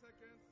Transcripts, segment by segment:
seconds.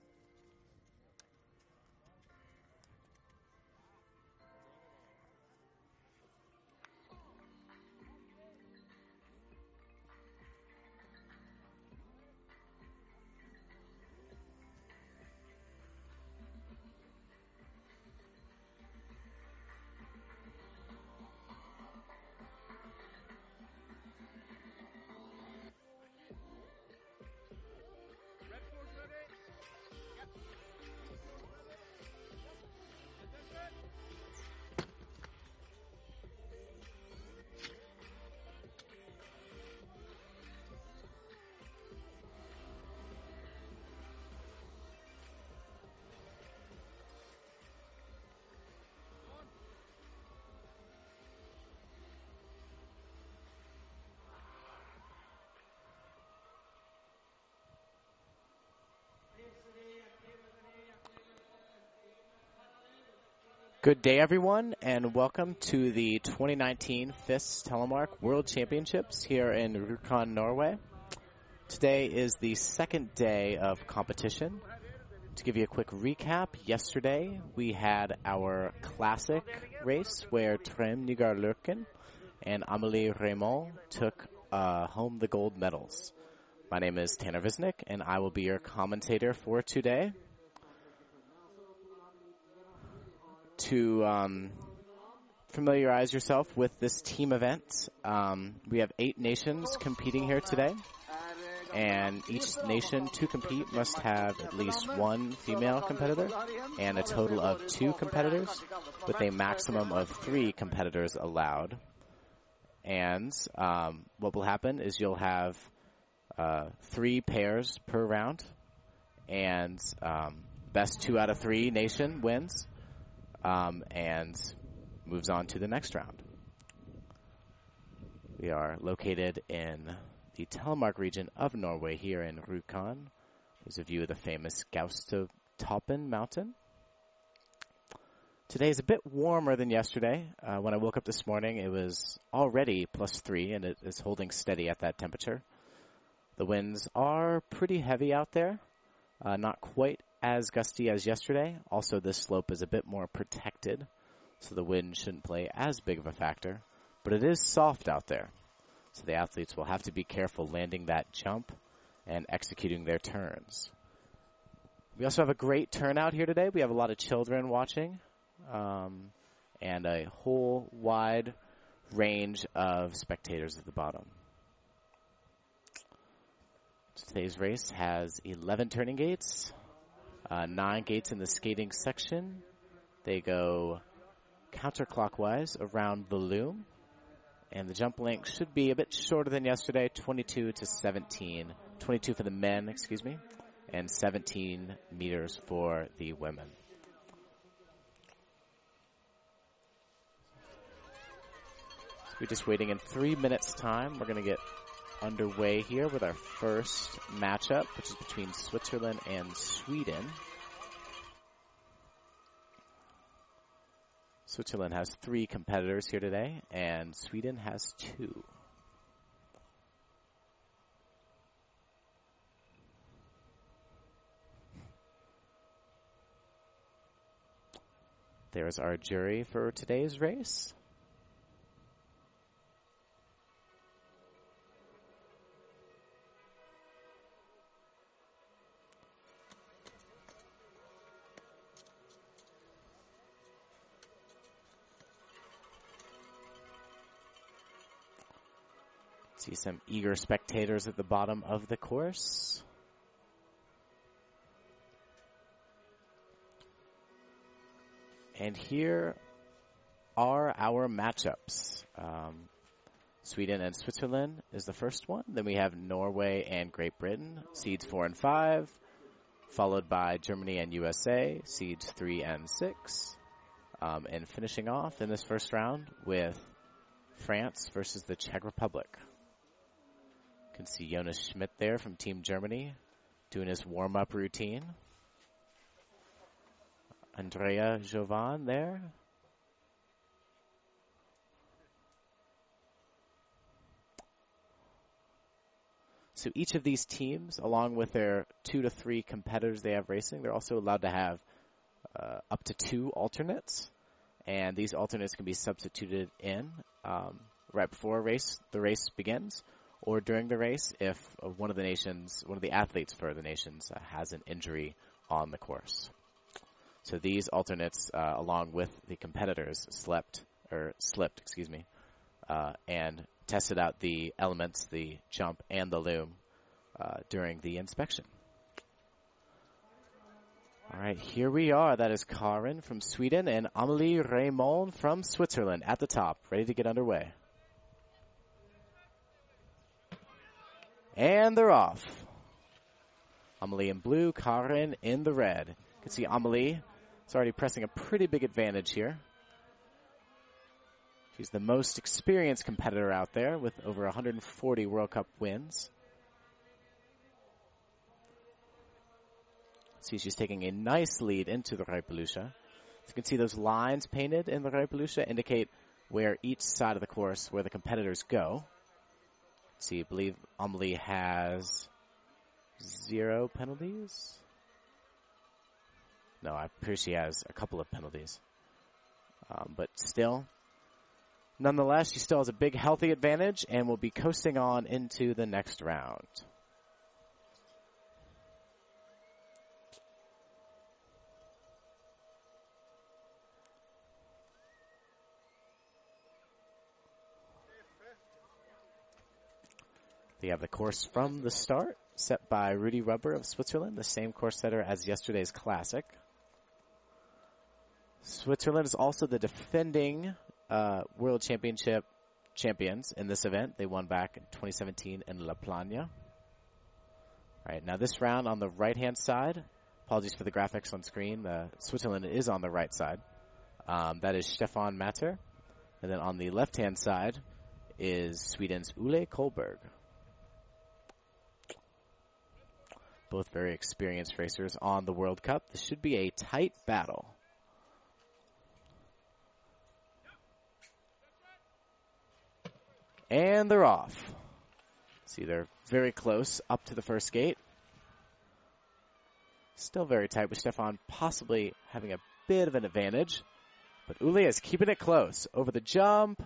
Good day, everyone, and welcome to the 2019 FIS Telemark World Championships here in Rjukan, Norway. Today is the second day of competition. To give you a quick recap, yesterday we had our classic race where Trym Nygaard Løkken and Amelie Reymond took uh, home the gold medals. My name is Tanner Visnick, and I will be your commentator for today. To um, familiarize yourself with this team event. Um, we have eight nations competing here today, and each nation to compete must have at least one female competitor and a total of two competitors, with a maximum of three competitors allowed. And um, what will happen is you'll have uh, three pairs per round, and um, best two out of three nation wins um, and moves on to the next round. We are located in the Telemark region of Norway here in Rjukan. There's a view of the famous Gaustatoppen mountain. Today is a bit warmer than yesterday. Uh, when I woke up this morning, it was already plus three, and it is holding steady at that temperature. The winds are pretty heavy out there, uh, not quite as gusty as yesterday. Also, this slope is a bit more protected, so the wind shouldn't play as big of a factor. But it is soft out there, so the athletes will have to be careful landing that jump and executing their turns. We also have a great turnout here today. We have a lot of children watching, um, and a whole wide range of spectators at the bottom. Today's race has 11 turning gates, uh, nine gates in the skating section. They go counterclockwise around the loom. And the jump length should be a bit shorter than yesterday, 22 to 17. 22 for the men, excuse me, and 17 meters for the women. We're just waiting in three minutes time. We're going to get underway here with our first matchup, which is between Switzerland and Sweden. Switzerland has three competitors here today, and Sweden has two. There's our jury for today's race. See some eager spectators at the bottom of the course. And here are our matchups. Um, Sweden and Switzerland is the first one. Then we have Norway and Great Britain, seeds four and five, followed by Germany and USA, seeds three and six. Um, and finishing off in this first round with France versus the Czech Republic. Can see Jonas Schmidt there from Team Germany doing his warm up routine. Andrea Jovan there. So each of these teams, along with their two to three competitors they have racing, they're also allowed to have uh, up to two alternates, and these alternates can be substituted in um, right before race the race begins, or during the race if one of the nations, one of the athletes for the nations, uh, has an injury on the course. So these alternates, uh, along with the competitors, slept or slipped, excuse me, uh, and tested out the elements, the jump and the loom uh, during the inspection. All right, here we are. That is Karin from Sweden and Amelie Reymond from Switzerland at the top, ready to get underway. And they're off. Amelie in blue, Karin in the red. You can see Amelie is already pressing a pretty big advantage here. She's the most experienced competitor out there with over 140 World Cup wins. See, she's taking a nice lead into the. As you can see, those lines painted in the Rijpeloosje indicate where each side of the course, where the competitors go. See, I believe Amelie has zero penalties. No, I'm she has a couple of penalties. Um, but still, nonetheless, she still has a big healthy advantage and will be coasting on into the next round. They have the course from the start, set by Rudy Rubber of Switzerland, the same course setter as yesterday's Classic. Switzerland is also the defending uh, World Championship champions in this event. They won back in 2017 in La Plagne. All right, now this round on the right-hand side, apologies for the graphics on screen, uh, Switzerland is on the right side. Um, that is Stefan Matter. And then on the left-hand side is Sweden's Ole Kolberg. Both very experienced racers on the World Cup. This should be a tight battle. And they're off. See, they're very close up to the first gate. Still very tight with Stefan possibly having a bit of an advantage. But Ule is keeping it close. Over the jump.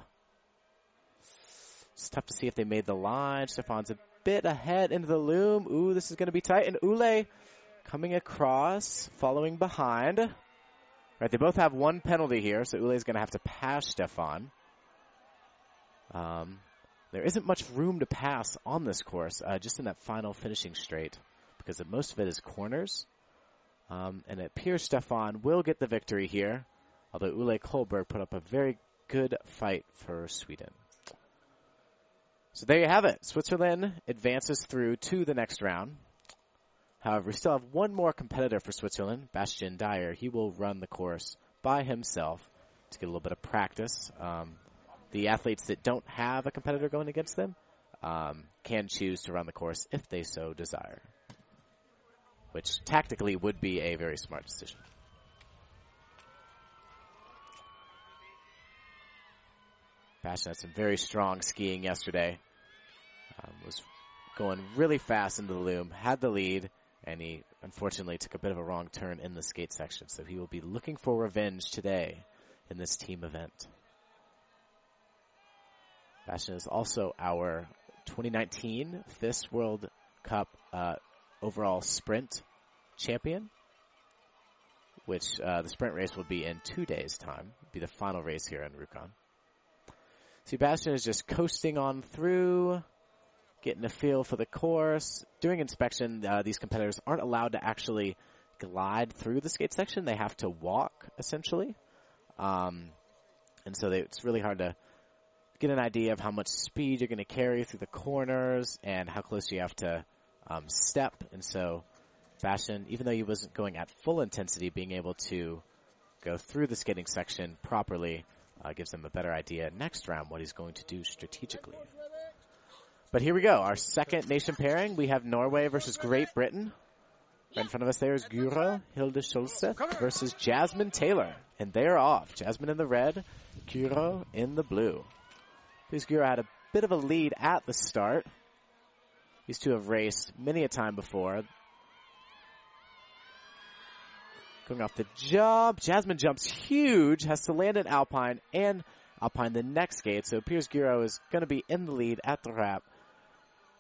It's tough to see if they made the line. Stefan's a bit ahead into the loom. Ooh, this is going to be tight. And Ule coming across, following behind. Right, they both have one penalty here, so Ule is going to have to pass Stefan. Um, there isn't much room to pass on this course, uh, just in that final finishing straight, because most of it is corners. Um, and it appears Stefan will get the victory here, although Ule Kolberg put up a very good fight for Sweden. So there you have it. Switzerland advances through to the next round. However, we still have one more competitor for Switzerland, Bastien Dayer. He will run the course by himself to get a little bit of practice. Um, the athletes that don't have a competitor going against them um, can choose to run the course if they so desire, which tactically would be a very smart decision. Bastien had some very strong skiing yesterday. Um, was going really fast into the loom, had the lead, and he unfortunately took a bit of a wrong turn in the skate section. So he will be looking for revenge today in this team event. Bastien is also our 2019 FIS World Cup uh, overall sprint champion, which uh, the sprint race will be in two days' time. It'll be the final race here in Rjukan. Sebastian is just coasting on through, getting a feel for the course. During inspection, uh, these competitors aren't allowed to actually glide through the skate section. They have to walk, essentially. Um, and so they, it's really hard to get an idea of how much speed you're going to carry through the corners and how close you have to um, step. And so Bastien, even though he wasn't going at full intensity, being able to go through the skating section properly uh, gives him a better idea next round what he's going to do strategically. But here we go, our second nation pairing. We have Norway versus Great Britain. Right in front of us there is Guro Hilde Skjoldseth versus Jasmine Taylor. And they're off. Jasmine in the red, Guro in the blue. Guro had a bit of a lead at the start. These two have raced many a time before. Going off the jump. Jasmine jumps huge, has to land at Alpine and Alpine the next gate. So appears Guro is going to be in the lead at the wrap.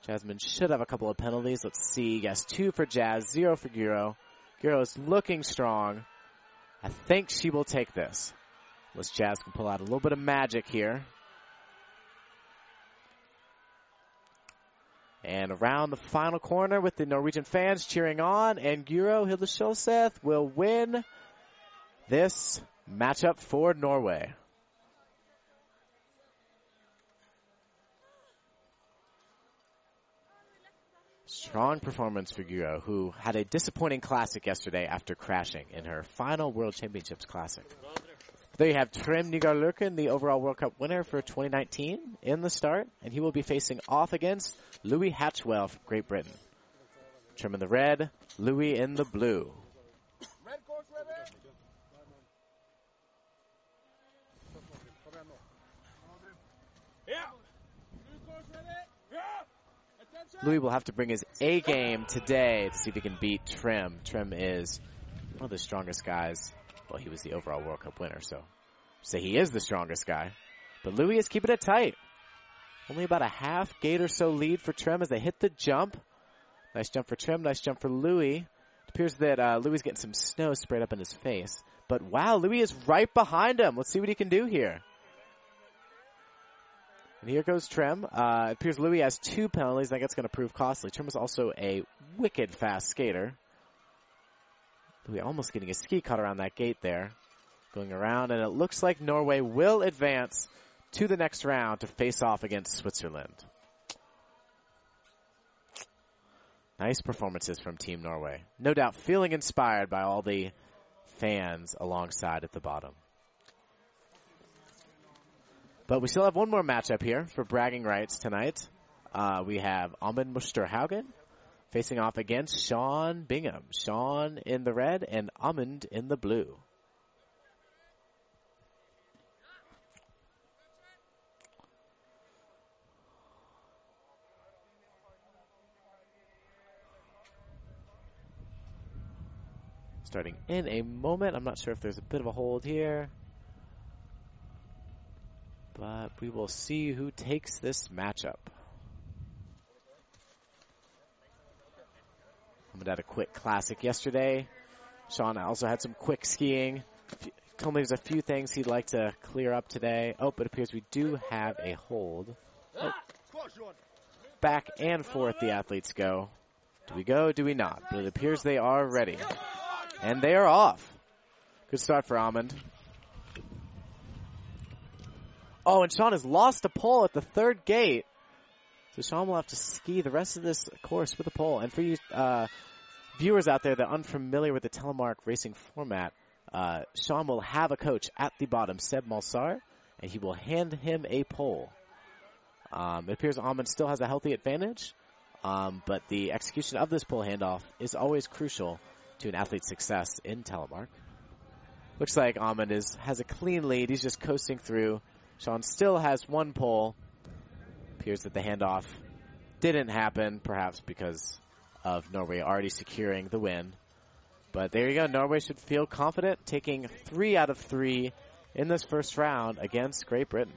Jasmine should have a couple of penalties. Let's see. Yes, two for Jazz, zero for Guro. Guro is looking strong. I think she will take this. Unless Jazz can pull out a little bit of magic here. And around the final corner with the Norwegian fans cheering on, and Guro Hilde Skjolseth will win this matchup for Norway. Strong performance for Guro, who had a disappointing classic yesterday after crashing in her final World Championships Classic. There you have Trym Nygaard Løkken, the overall World Cup winner for 2019, in the start, and he will be facing off against Louis Hatchwell from Great Britain. Trym in the red, Louis in the blue. Louis will have to bring his A game today to see if he can beat Trym. Trym is one of the strongest guys. Well, he was the overall World Cup winner, so say he is the strongest guy. But Louis is keeping it tight. Only about a half gate or so lead for Trym as they hit the jump. Nice jump for Trym, nice jump for Louis. It appears that uh, Louis is getting some snow sprayed up in his face. But wow, Louis is right behind him. Let's see what he can do here. And here goes Trym. Uh, it appears Louis has two penalties. I think it's going to prove costly. Trym is also a wicked fast skater. Louis almost getting a ski cut around that gate there. Going around, and it looks like Norway will advance to the next round to face off against Switzerland. Nice performances from Team Norway. No doubt feeling inspired by all the fans alongside at the bottom. But we still have one more matchup here for bragging rights tonight. Uh, we have Amund Musterhaugen facing off against Sean Bingham. Sean in the red and Amund in the blue. Starting in a moment. I'm not sure if there's a bit of a hold here. But we will see who takes this matchup. Amund had a quick classic yesterday. Sean also had some quick skiing. Told me there's a few things he'd like to clear up today. Oh, but it appears we do have a hold. Oh. Back and forth the athletes go. Do we go? Do we not? But it appears they are ready. And they are off. Good start for Amund. Oh, and Sean has lost a pole at the third gate. So Sean will have to ski the rest of this course with a pole. And for you uh, viewers out there that are unfamiliar with the telemark racing format, uh, Sean will have a coach at the bottom, Seb Malsar, and he will hand him a pole. Um, it appears Amund still has a healthy advantage, um, but the execution of this pole handoff is always crucial to an athlete's success in telemark. Looks like Amund is has a clean lead. He's just coasting through. Sean still has one pole. Appears that the handoff didn't happen, perhaps because of Norway already securing the win. But there you go. Norway should feel confident taking three out of three in this first round against Great Britain.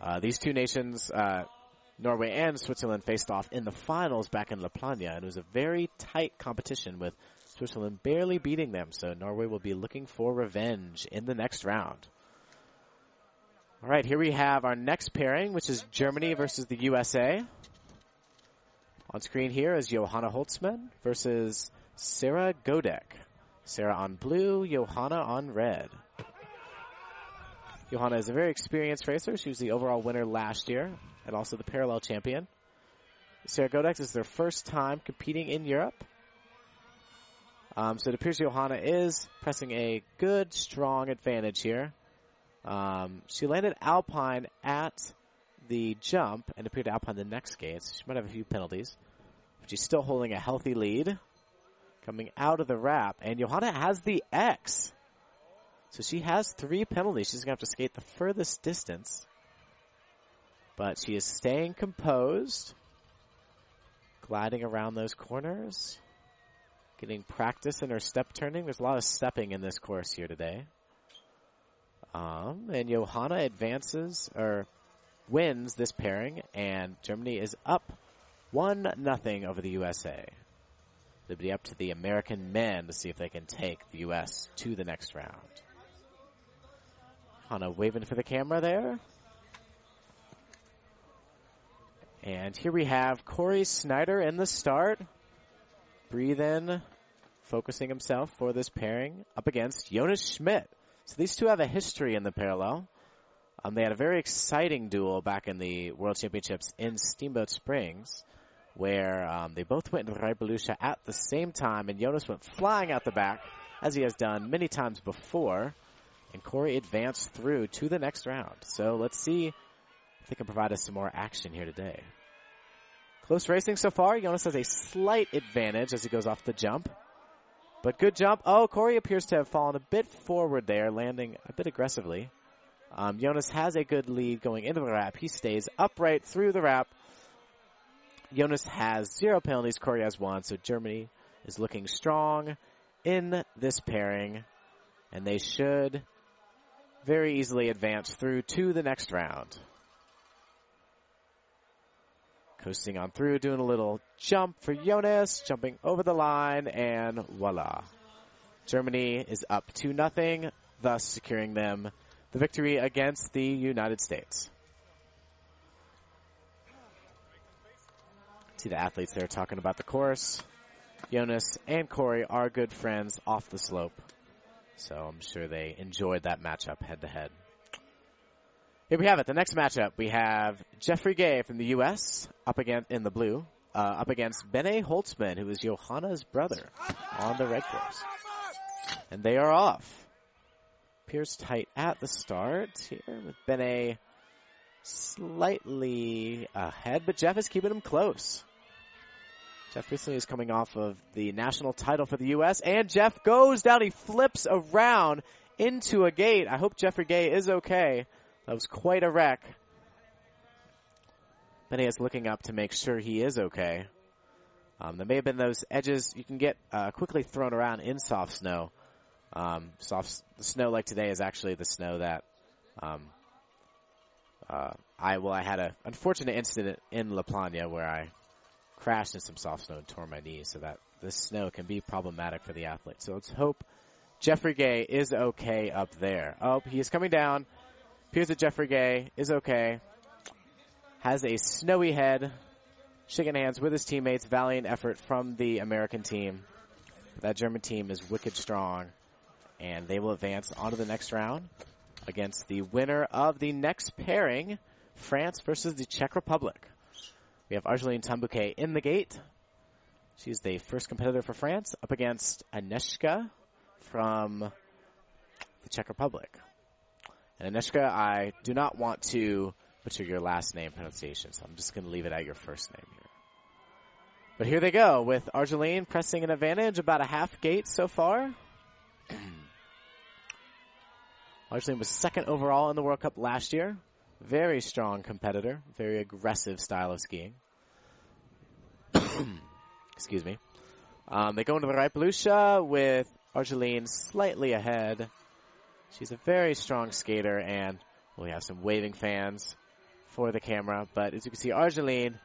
Uh, these two nations, uh, Norway and Switzerland, faced off in the finals back in La Plagne, and it was a very tight competition with Switzerland barely beating them. So Norway will be looking for revenge in the next round. All right, here we have our next pairing, which is Germany versus the USA. On screen here is Johanna Holzmann versus Sarah Godek. Sarah on blue, Johanna on red. Johanna is a very experienced racer. She was the overall winner last year and also the parallel champion. Sarah Godek is their first time competing in Europe. Um, so it appears Johanna is pressing a good, strong advantage here. Um, she landed Alpine at the jump and appeared to Alpine the next gate. So she might have a few penalties. But she's still holding a healthy lead. Coming out of the wrap. And Johanna has the X. So she has three penalties. She's going to have to skate the furthest distance. But she is staying composed, gliding around those corners, getting practice in her step turning. There's a lot of stepping in this course here today. Um, and Johanna advances or wins this pairing, and Germany is up one nothing over the USA. It'll be up to the American men to see if they can take the U.S. to the next round. Hana waving for the camera there. And here we have Corey Snyder in the start. Breathe in, focusing himself for this pairing up against Jonas Schmidt. So these two have a history in the parallel. Um, they had a very exciting duel back in the World Championships in Steamboat Springs where um, they both went into the right Reipolluscha at the same time, and Jonas went flying out the back, as he has done many times before, and Corey advanced through to the next round. So let's see if they can provide us some more action here today. Close racing so far. Jonas has a slight advantage as he goes off the jump. But good jump. Oh, Corey appears to have fallen a bit forward there, landing a bit aggressively. Um, Jonas has a good lead going into the wrap. He stays upright through the wrap Jonas has zero penalties, Corey has one, so Germany is looking strong in this pairing, and they should very easily advance through to the next round. Coasting on through, doing a little jump for Jonas, jumping over the line, and voila. Germany is up to nothing, thus securing them the victory against the United States. See the athletes there talking about the course. Jonas and Corey are good friends off the slope. So I'm sure they enjoyed that matchup head to head. Here we have it. The next matchup, we have Jeffrey Gay from the U.S. up against in the blue, uh, up against Bene Holzmann, who is Johanna's brother, on the red course, and they are off. Appears tight at the start here with Bene slightly ahead, but Jeff is keeping him close. Jeff recently is coming off of the national title for the U.S. And Jeff goes down. He flips around into a gate. I hope Jeffrey Gay is okay. That was quite a wreck. Benny is looking up to make sure he is okay. Um, there may have been those edges you can get uh, quickly thrown around in soft snow. Um, soft snow like today is actually the snow that um, uh, I well I had an unfortunate incident in La Plagne where I crashed in some soft snow and tore my knee, so that this snow can be problematic for the athlete. So let's hope Jeffrey Gay is okay up there. Oh, he is coming down. Appears that Jeffrey Gay is okay. Has a snowy head. Shaking hands with his teammates. Valiant effort from the American team. That German team is wicked strong. And they will advance on to the next round against the winner of the next pairing, France versus the Czech Republic. We have Argeline Tan-Bouquet in the gate. She's the first competitor for France up against Aneshka from the Czech Republic. And Aneshka, I do not want to butcher your last name pronunciation, so I'm just going to leave it at your first name here. But here they go with Argeline pressing an advantage, about a half gate so far. Argeline was second overall in the World Cup last year. Very strong competitor, very aggressive style of skiing. Excuse me. Um, they go into the Reipolluscha with Argeline slightly ahead. She's a very strong skater, and we have some waving fans for the camera. But as you can see, Argeline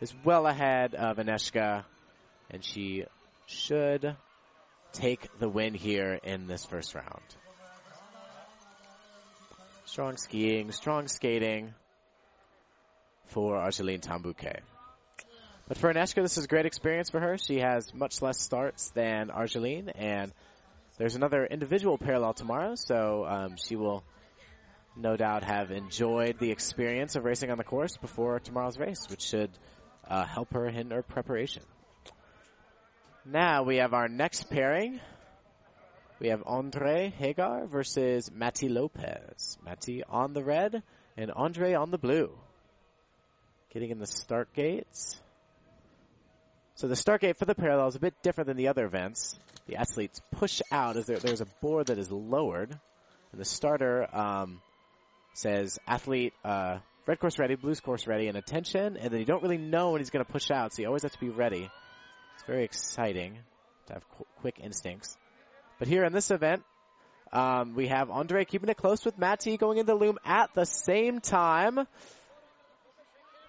is well ahead of Aneshka, and she should take the win here in this first round. Strong skiing, strong skating for Argeline Tan-Bouquet. But for Aneshka, this is a great experience for her. She has much less starts than Argeline, and there's another individual parallel tomorrow, so um, she will no doubt have enjoyed the experience of racing on the course before tomorrow's race, which should uh, help her in her preparation. Now we have our next pairing. We have Andre Hagar versus Mati Lopez. Mati on the red and Andre on the blue. Getting in the start gates. So the start gate for the parallel is a bit different than the other events. The athletes push out as there, there's a board that is lowered. And the starter um, says athlete uh, red course ready, blue course ready, and attention, and then you don't really know when he's going to push out, so you always have to be ready. It's very exciting to have qu- quick instincts. But here in this event, um, we have Andre keeping it close with Matty going into the loom at the same time.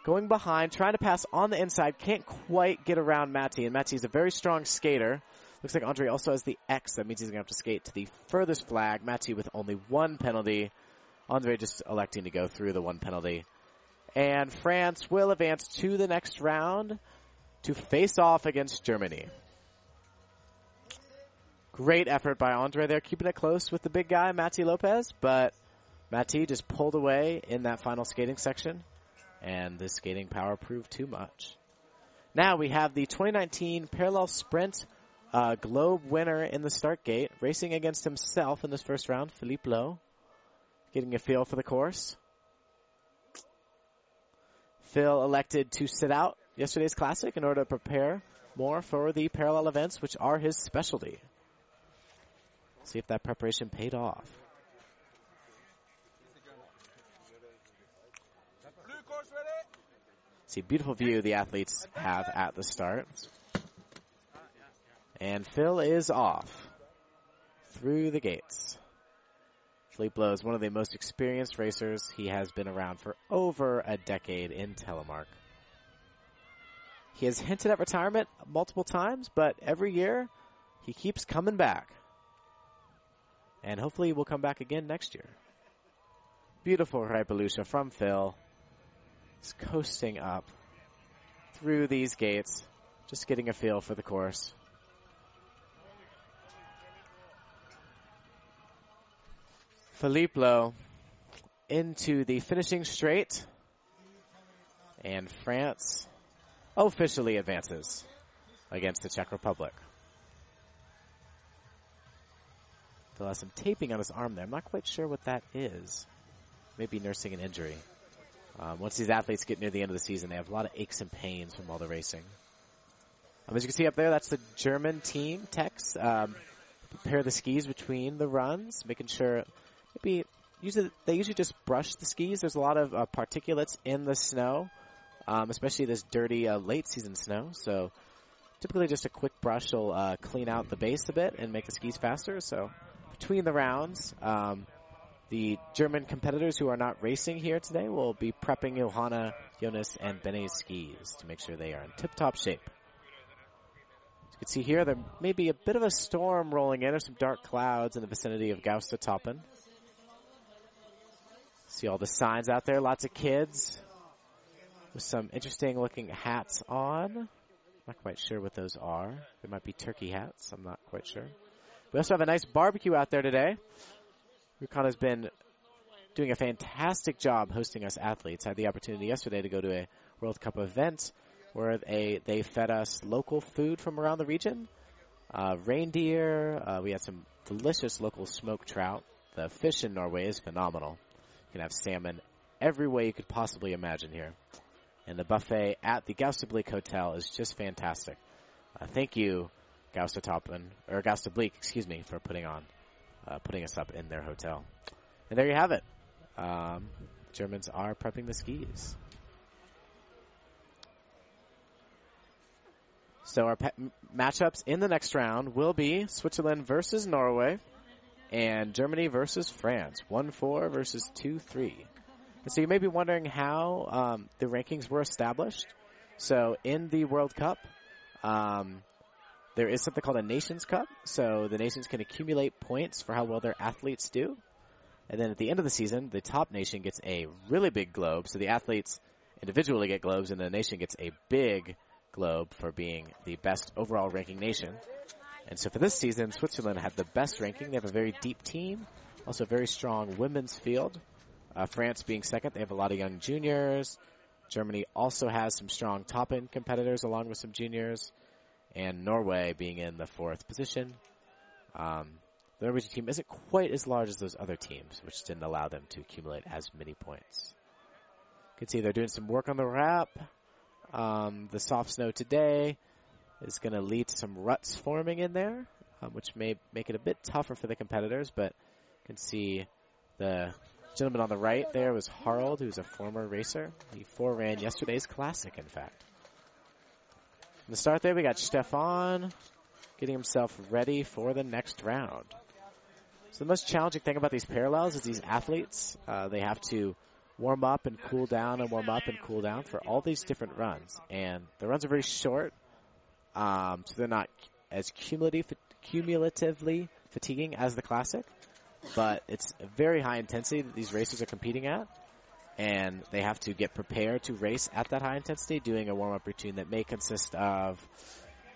Going behind, trying to pass on the inside, can't quite get around Matty, and Matty's a very strong skater. Looks like Andre also has the X, that means he's going to have to skate to the furthest flag. Matty with only one penalty. Andre just electing to go through the one penalty. And France will advance to the next round to face off against Germany. Great effort by Andre there, keeping it close with the big guy, Mati Lopez, but Mati just pulled away in that final skating section, and the skating power proved too much. Now we have the 2019 Parallel Sprint uh, Globe winner in the start gate, racing against himself in this first round, Philippe Lau, getting a feel for the course. Phil elected to sit out yesterday's classic in order to prepare more for the parallel events, which are his specialty. See if that preparation paid off. See, beautiful view the athletes have at the start. And Phil is off through the gates. Philippe Lau is one of the most experienced racers. He has been around for over a decade in telemark. He has hinted at retirement multiple times, but every year he keeps coming back. And hopefully we'll come back again next year. Beautiful Hyperlucia from Phil. He's coasting up through these gates, just getting a feel for the course. Philippe into the finishing straight. And France officially advances against the Czech Republic. Phil has some taping on his arm there. I'm not quite sure what that is. Maybe nursing an injury. Um, once these athletes get near the end of the season, they have a lot of aches and pains from all the racing. Um, as you can see up there, that's the German team, Tex. Um, prepare the skis between the runs, making sure maybe usually they usually just brush the skis. There's a lot of uh, particulates in the snow, um, especially this dirty uh, late season snow. So typically just a quick brush will uh, clean out the base a bit and make the skis faster. So between the rounds. Um, the German competitors who are not racing here today will be prepping Johanna, Jonas, and Bene's skis to make sure they are in tip-top shape. As you can see here, there may be a bit of a storm rolling in or some dark clouds in the vicinity of Gaustatoppen. See all the signs out there, lots of kids with some interesting looking hats on. Not quite sure what those are. They might be turkey hats. I'm not quite sure. We also have a nice barbecue out there today. Rjukan has been doing a fantastic job hosting us athletes. I had the opportunity yesterday to go to a World Cup event where they, they fed us local food from around the region. Uh, reindeer, uh, we had some delicious local smoked trout. The fish in Norway is phenomenal. You can have salmon every way you could possibly imagine here. And the buffet at the Gaustablik Hotel is just fantastic. Uh, thank you Gaustatoppen or Gaustablik, excuse me, for putting on, uh, putting us up in their hotel. And there you have it. Um, Germans are prepping the skis. So our pe- matchups in the next round will be Switzerland versus Norway and Germany versus France. 1-4 versus 2-3. And so you may be wondering how um, the rankings were established. So in the World Cup, um, there is something called a Nations Cup, so the nations can accumulate points for how well their athletes do. And then at the end of the season, the top nation gets a really big globe, so the athletes individually get globes, and the nation gets a big globe for being the best overall ranking nation. And so for this season, Switzerland had the best ranking. They have a very deep team, also a very strong women's field. Uh, France being second, they have a lot of young juniors. Germany also has some strong top end competitors along with some juniors and Norway being in the fourth position. Um, the Norwegian team isn't quite as large as those other teams, which didn't allow them to accumulate as many points. You can see they're doing some work on the wrap. Um, the soft snow today is going to lead to some ruts forming in there, um, which may make it a bit tougher for the competitors, but you can see the Gentleman on the right there was Harold, who's a former racer. He four-ran yesterday's classic, in fact. The start there, we got Stefan getting himself ready for the next round. So the most challenging thing about these parallels is these athletes, uh, they have to warm up and cool down and warm up and cool down for all these different runs. And the runs are very short, um, so they're not as cumulative, cumulatively fatiguing as the classic but it's very high intensity that these racers are competing at. And they have to get prepared to race at that high intensity, doing a warm up routine that may consist of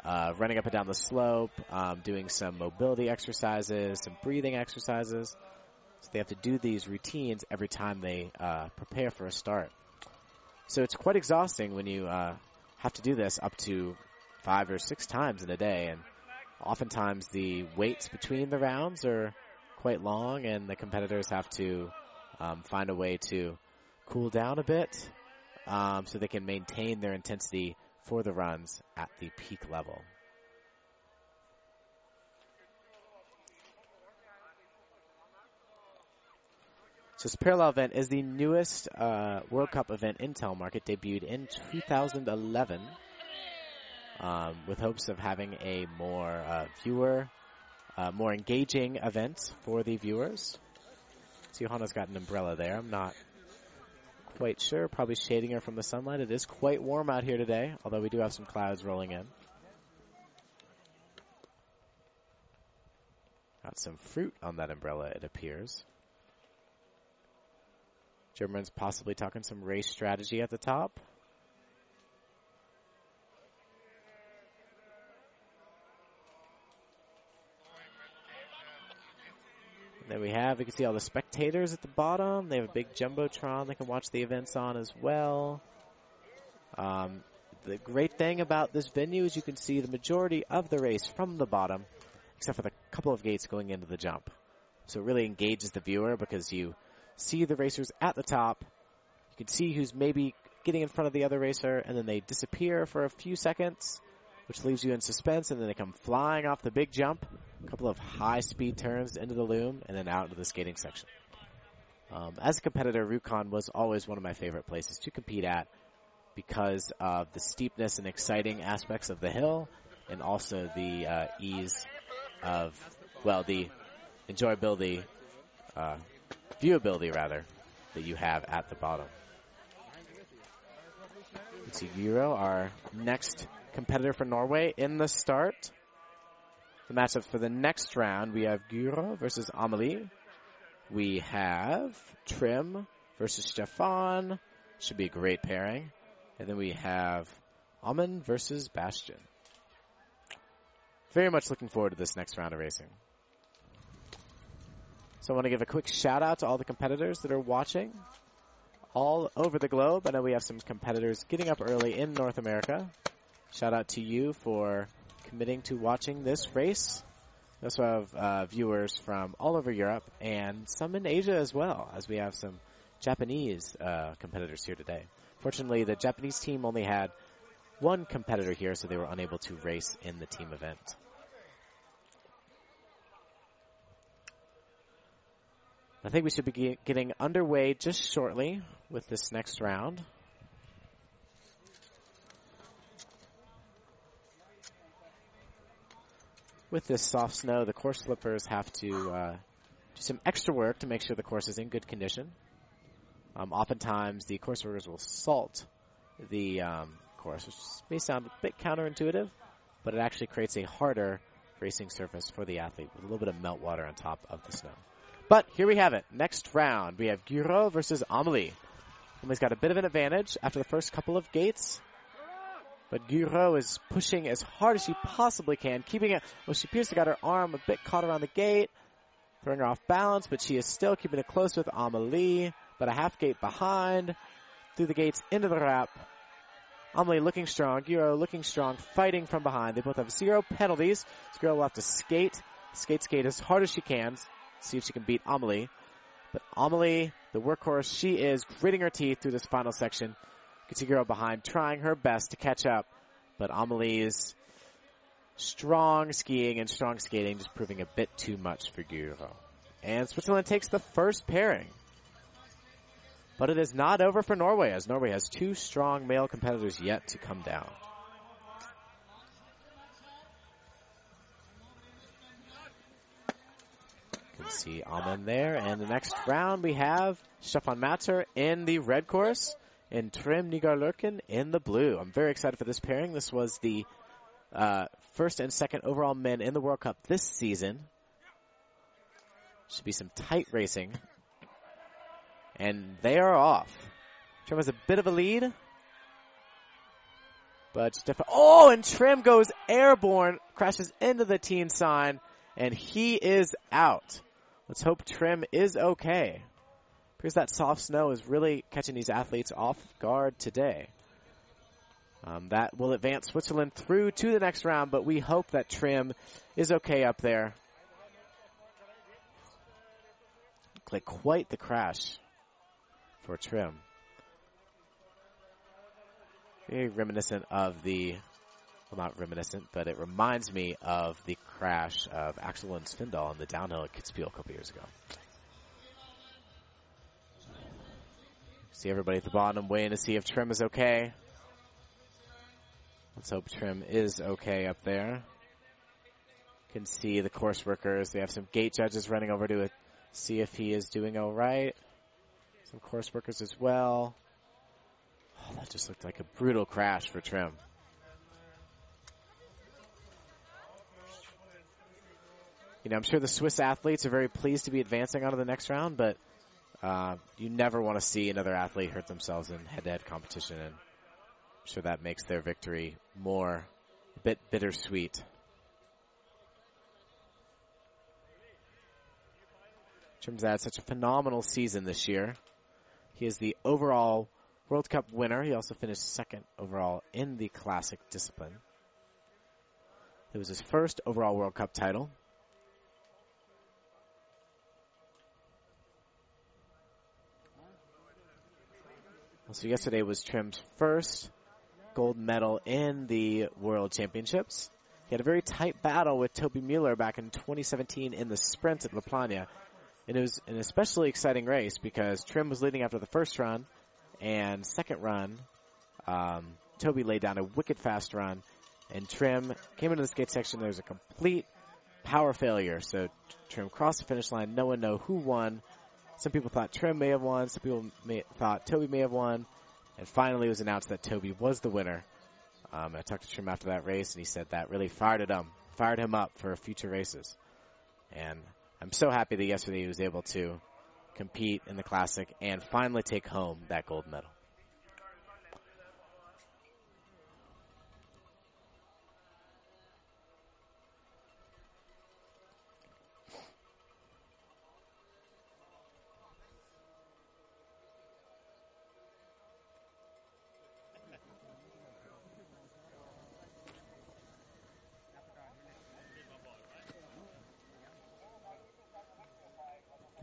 uh, running up and down the slope, um, doing some mobility exercises, some breathing exercises. So they have to do these routines every time they uh, prepare for a start. So it's quite exhausting when you uh, have to do this up to five or six times in a day. And oftentimes the waits between the rounds are quite long, and the competitors have to um, find a way to cool down a bit um, so they can maintain their intensity for the runs at the peak level. So this parallel event is the newest uh, World Cup event in telemarket, debuted in 2011, um, with hopes of having a more uh, viewer uh, more engaging event for the viewers. See, Hana's got an umbrella there. I'm not quite sure. Probably shading her from the sunlight. It is quite warm out here today, although we do have some clouds rolling in. Got some fruit on that umbrella, it appears. German's possibly talking some race strategy at the top. There we have, you can see all the spectators at the bottom. They have a big Jumbotron they can watch the events on as well. Um, the great thing about this venue is you can see the majority of the race from the bottom, except for the couple of gates going into the jump. So it really engages the viewer because you see the racers at the top. You can see who's maybe getting in front of the other racer, and then they disappear for a few seconds, which leaves you in suspense, and then they come flying off the big jump. A couple of high speed turns into the loom, and then out into the skating section. Um, as a competitor, Rjukan was always one of my favorite places to compete at because of the steepness and exciting aspects of the hill, and also the uh, ease of, well, the enjoyability, uh, viewability rather, that you have at the bottom. See, Guro, our next competitor for Norway in the start. The matchups for the next round, we have Guro versus Amelie. We have Trym versus Stefan. Should be a great pairing. And then we have Amund versus Bastien. Very much looking forward to this next round of racing. So I want to give a quick shout out to all the competitors that are watching all over the globe. I know we have some competitors getting up early in North America. Shout out to you for committing to watching this race. We also have uh, viewers from all over Europe and some in Asia as well, as we have some Japanese uh, competitors here today. Fortunately, the Japanese team only had one competitor here, so they were unable to race in the team event. I think we should be getting underway just shortly with this next round. With this soft snow, the course slippers have to uh, do some extra work to make sure the course is in good condition. Um, oftentimes, the course workers will salt the um, course, which may sound a bit counterintuitive, but it actually creates a harder racing surface for the athlete with a little bit of meltwater on top of the snow. But here we have it. Next round, we have Guro versus Amelie. Amelie's got a bit of an advantage after the first couple of gates. But Guro is pushing as hard as she possibly can, keeping it. Well, she appears to got her arm a bit caught around the gate, throwing her off balance, but she is still keeping it close with Amelie, but a half gate behind, through the gates into the wrap. Amelie looking strong, Guro looking strong, fighting from behind. They both have zero penalties. This girl will have to skate, skate, skate as hard as she can, see if she can beat Amelie. But Amelie, the workhorse, she is gritting her teeth through this final section. Katsuhiro behind, trying her best to catch up, but Amelie's strong skiing and strong skating just proving a bit too much for Guro. And Switzerland takes the first pairing. But it is not over for Norway as Norway has two strong male competitors yet to come down. You can see Amund there. And the next round we have Stefan Matter in the red course and Trym Nygaard Løkken in the blue. I'm very excited for this pairing. This was the uh, first and second overall men in the World Cup this season. Should be some tight racing. And they are off. Trym has a bit of a lead. But oh, and Trym goes airborne, crashes into the teen sign, and he is out. Let's hope Trym is okay. Because that soft snow is really catching these athletes off guard today. Um, that will advance Switzerland through to the next round, but we hope that Trym is okay up there. Like quite the crash for Trym. Very reminiscent of the, well, not reminiscent, but it reminds me of the crash of Aksel Lund Svindal on the downhill at Kitzbühel a couple years ago. See everybody at the bottom waiting to see if Trym is okay. Let's hope Trym is okay up there. Can see the course workers. They have some gate judges running over to it. see if he is doing all right. Some course workers as well. Oh, that just looked like a brutal crash for Trym. You know, I'm sure the Swiss athletes are very pleased to be advancing on to the next round, but uh, you never want to see another athlete hurt themselves in head-to-head competition, and I'm sure that makes their victory more a bit bittersweet. Trym's had such a phenomenal season this year. He is the overall World Cup winner. He also finished second overall in the classic discipline. It was his first overall World Cup title. So yesterday was Trym's first gold medal in the World Championships. He had a very tight battle with Toby Mueller back in 2017 in the sprint at La Plagne. And it was an especially exciting race because Trym was leading after the first run and second run. Um, Toby laid down a wicked fast run and Trym came into the skate section. There was a complete power failure. So Trym crossed the finish line. No one know who won. Some people thought Trym may have won. Some people may, thought Toby may have won. And finally, it was announced that Toby was the winner. Um, I talked to Trym after that race, and he said that really fired him, fired him up for future races. And I'm so happy that yesterday he was able to compete in the classic and finally take home that gold medal.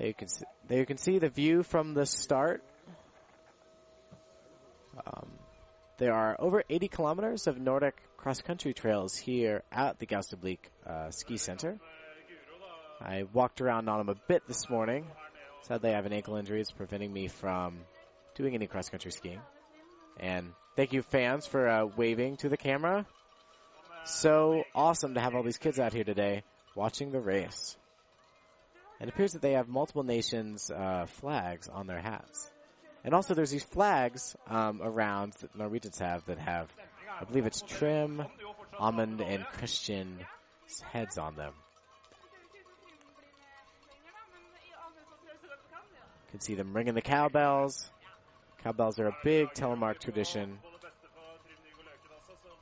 You can see, there you can see the view from the start. Um, there are over 80 kilometers of Nordic cross-country trails here at the Gaustablikk uh, Ski Center. I walked around on them a bit this morning. Sadly, I have an ankle injury. It's preventing me from doing any cross-country skiing. And thank you, fans, for uh, waving to the camera. So awesome to have all these kids out here today watching the race. It appears that they have multiple nations' uh, flags on their hats. And also there's these flags um, around that Norwegians have that have, I believe it's Trym, Amund, and Christian heads on them. You can see them ringing the cowbells. Cowbells are a big telemark tradition.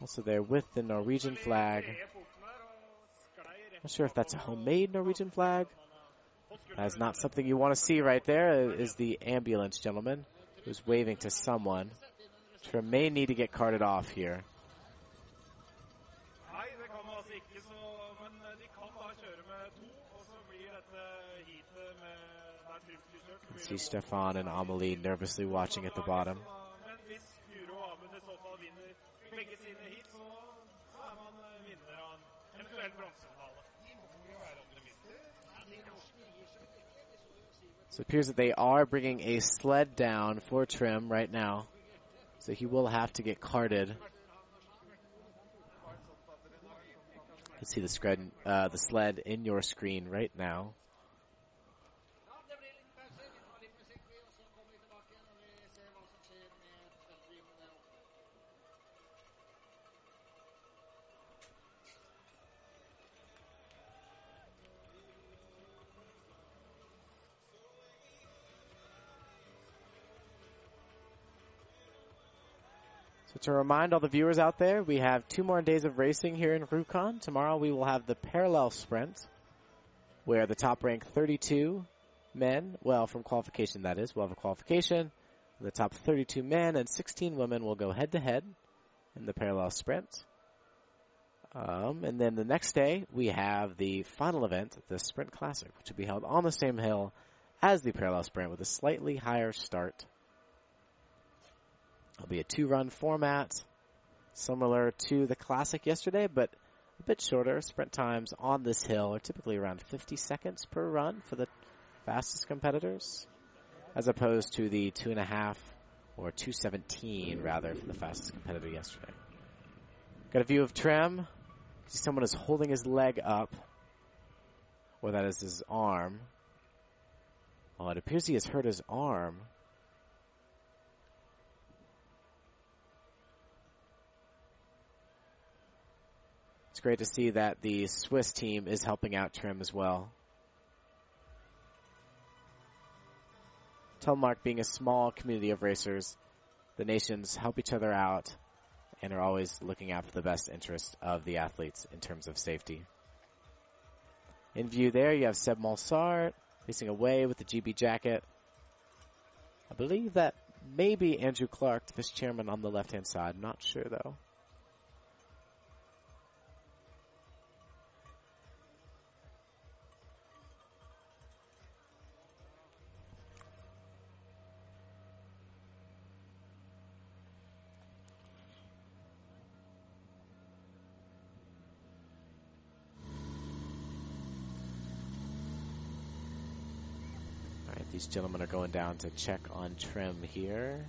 Also there with the Norwegian flag. I'm Not sure if that's a homemade Norwegian flag that's not something you want to see right there uh, is the ambulance gentleman who's waving to someone. Trym may need to get carted off here. See Stefan and Amelie nervously watching at the bottom. So it appears that they are bringing a sled down for Trym right now. So he will have to get carted. Let's see the, scred, uh, the sled in your screen right now. To remind all the viewers out there, we have two more days of racing here in Rjukan. Tomorrow we will have the parallel sprint, where the top ranked 32 men, well, from qualification that is, we'll have a qualification. The top 32 men and 16 women will go head to head in the parallel sprint. Um, and then the next day we have the final event, the Sprint Classic, which will be held on the same hill as the parallel sprint with a slightly higher start It'll be a two run format, similar to the Classic yesterday, but a bit shorter. Sprint times on this hill are typically around 50 seconds per run for the fastest competitors, as opposed to the two and a half or 217 rather for the fastest competitor yesterday. Got a view of Trym. Someone is holding his leg up, or that is his arm. Well, it appears he has hurt his arm. It's great to see that the Swiss team is helping out Trym as well. Telemark being a small community of racers, the nations help each other out and are always looking out for the best interest of the athletes in terms of safety. In view there, you have Seb Malsart facing away with the GB jacket. I believe that may be Andrew Clark, the vice chairman on the left hand side. Not sure though. Gentlemen are going down to check on Trym here.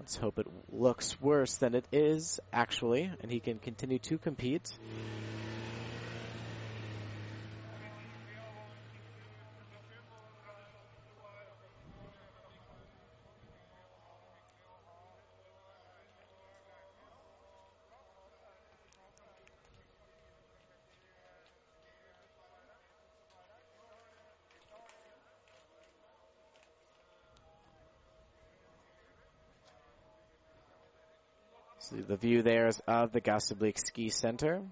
Let's hope it looks worse than it is, actually, and he can continue to compete. The view there is of the Gaustablikk Ski Center.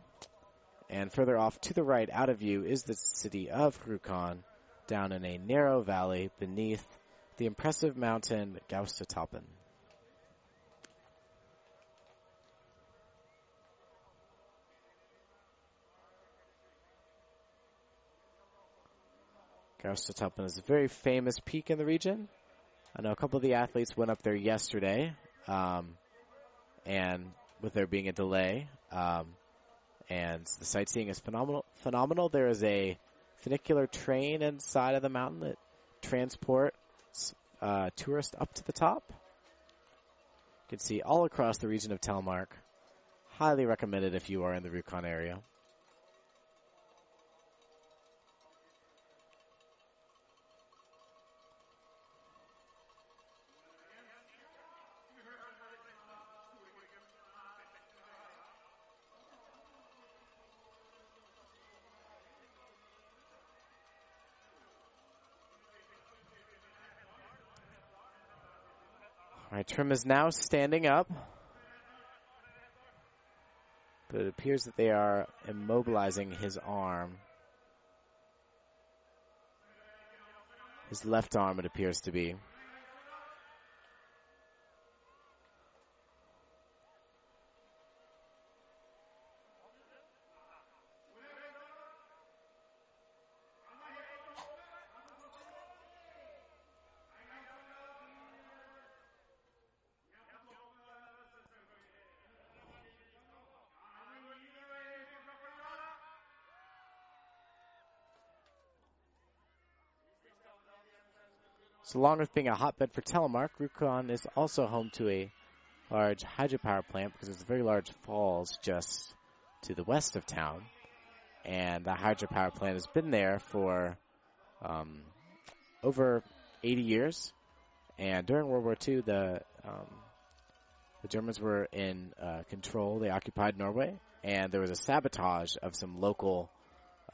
And further off to the right, out of view, is the city of Rjukan, down in a narrow valley beneath the impressive mountain Gaustatoppen. Gaustatoppen is a very famous peak in the region. I know a couple of the athletes went up there yesterday. Um, and with there being a delay, um, and the sightseeing is phenomenal. Phenomenal. There is a funicular train inside of the mountain that transports uh, tourists up to the top. You can see all across the region of Telemark. Highly recommended if you are in the Rjukan area. Trym is now standing up. But it appears that they are immobilizing his arm. His left arm, it appears to be. So along with being a hotbed for telemark, Rjukan is also home to a large hydropower plant because there's a very large falls just to the west of town. And the hydropower plant has been there for um, over 80 years. And during World War II, the um, the Germans were in uh, control. They occupied Norway, and there was a sabotage of some local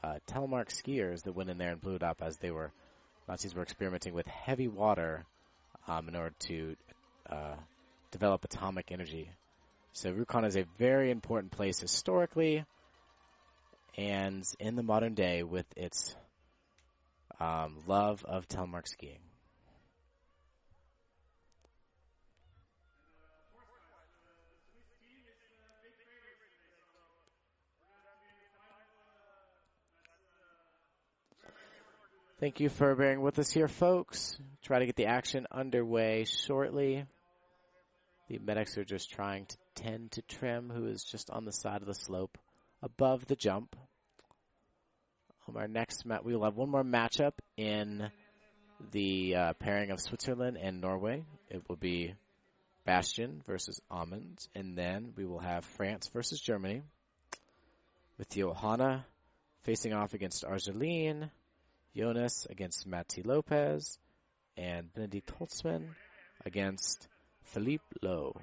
uh, telemark skiers that went in there and blew it up as they were Nazis were experimenting with heavy water um, in order to uh, develop atomic energy. So Rjukan is a very important place historically and in the modern day with its um, love of telemark skiing. Thank you for bearing with us here, folks. Try to get the action underway shortly. The medics are just trying to tend to Trym, who is just on the side of the slope above the jump. Um, our next match, we will have one more matchup in the uh, pairing of Switzerland and Norway. It will be Bastien versus Amund, and then we will have France versus Germany, with Johanna facing off against Argeline. Jonas against Matti Lopez, and Benedikt Holzmann against Philippe Lau.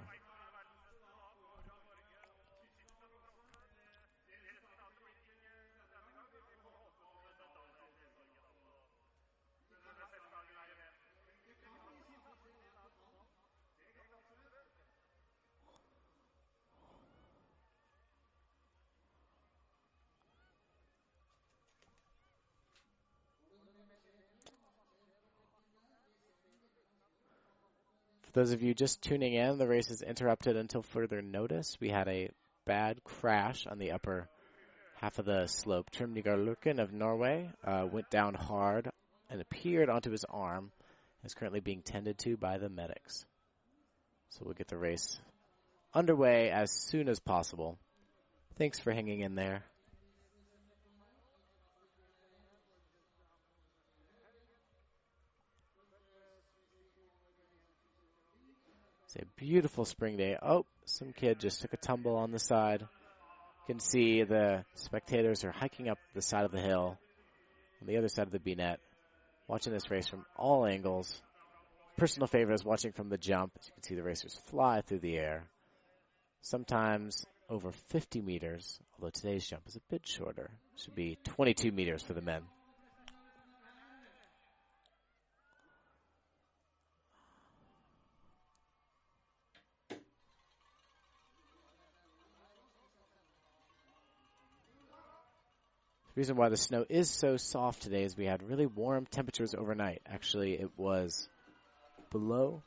Those of you just tuning in, the race is interrupted until further notice. We had a bad crash on the upper half of the slope. Trym Nygaard of Norway uh, went down hard and appeared onto his arm. Is currently being tended to by the medics. So we'll get the race underway as soon as possible. Thanks for hanging in there. It's a beautiful spring day. Oh, some kid just took a tumble on the side. You can see the spectators are hiking up the side of the hill on the other side of the B net, watching this race from all angles. Personal favorite is watching from the jump. As you can see, the racers fly through the air, sometimes over 50 meters, although today's jump is a bit shorter. Should be 22 meters for the men. Reason why the snow is so soft today is we had really warm temperatures overnight. Actually, it was below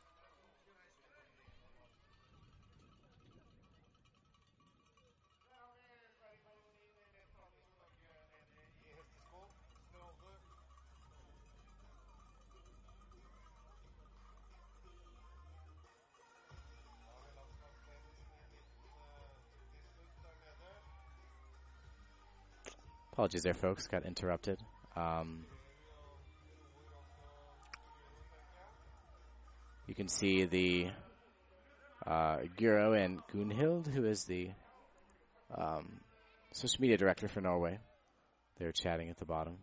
Apologies there, folks. Got interrupted. Um, you can see the uh, Guro and Gunhild, who is the um, social media director for Norway. They're chatting at the bottom.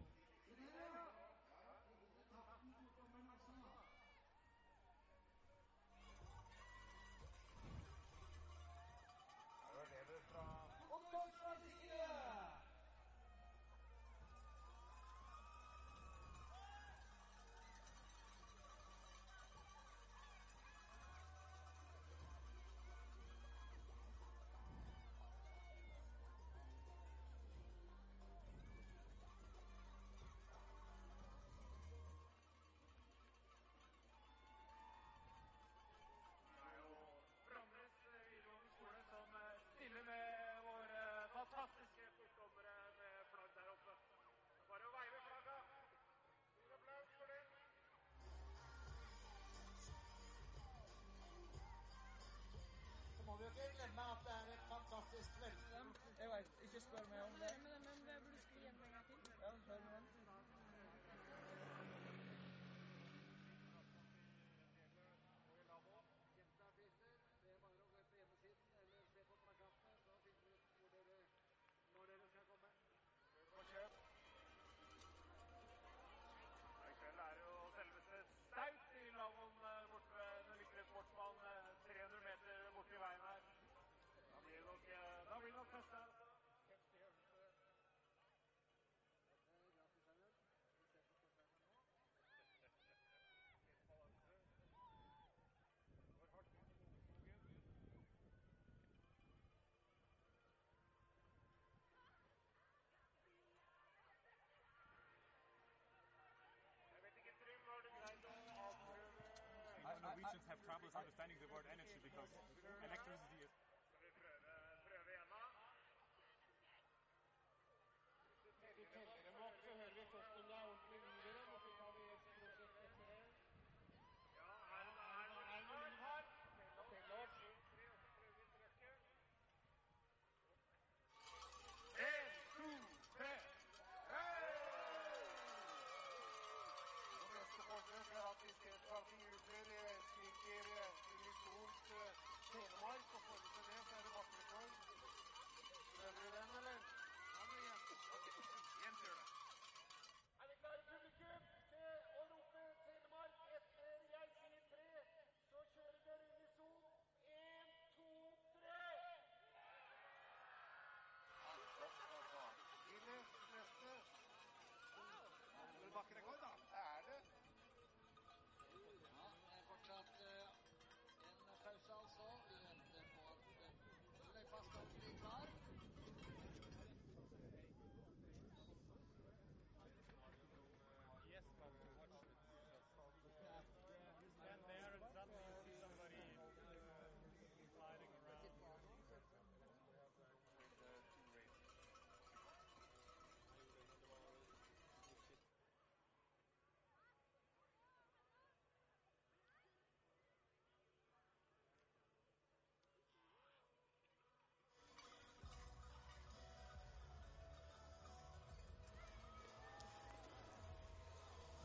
Misunderstanding the word energy because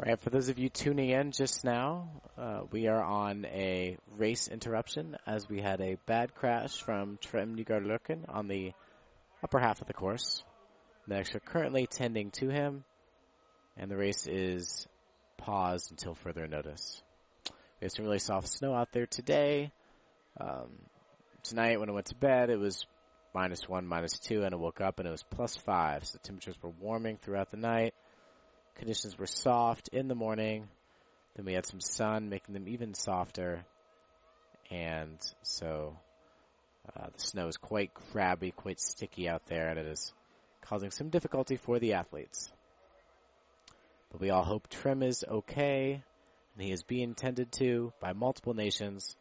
All right, for those of you tuning in just now, uh, we are on a race interruption as we had a bad crash from Trym Nygaard on the upper half of the course. Next, are currently tending to him, and the race is paused until further notice. We have some really soft snow out there today. Um, tonight, when I went to bed, it was minus one, minus two, and I woke up and it was plus five. So the temperatures were warming throughout the night. Conditions were soft in the morning. Then we had some sun, making them even softer. And so uh, the snow is quite crabby, quite sticky out there, and it is causing some difficulty for the athletes. But we all hope Trym is okay, and he is being tended to by multiple nations,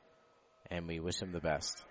and we wish him the best.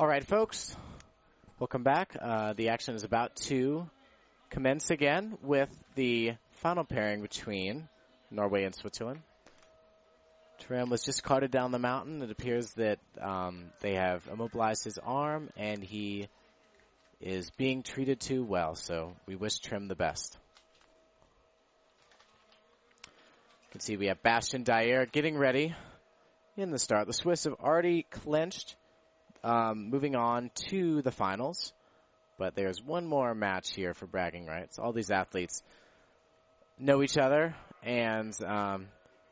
All right, folks. Welcome back. Uh, the action is about to commence again with the final pairing between Norway and Switzerland. Trym was just carted down the mountain. It appears that um, they have immobilized his arm and he is being treated too well. So we wish Trym the best. You can see we have Bastien Dayer getting ready in the start. The Swiss have already clinched um, moving on to the finals. But there's one more match here for bragging rights. All these athletes know each other, and um,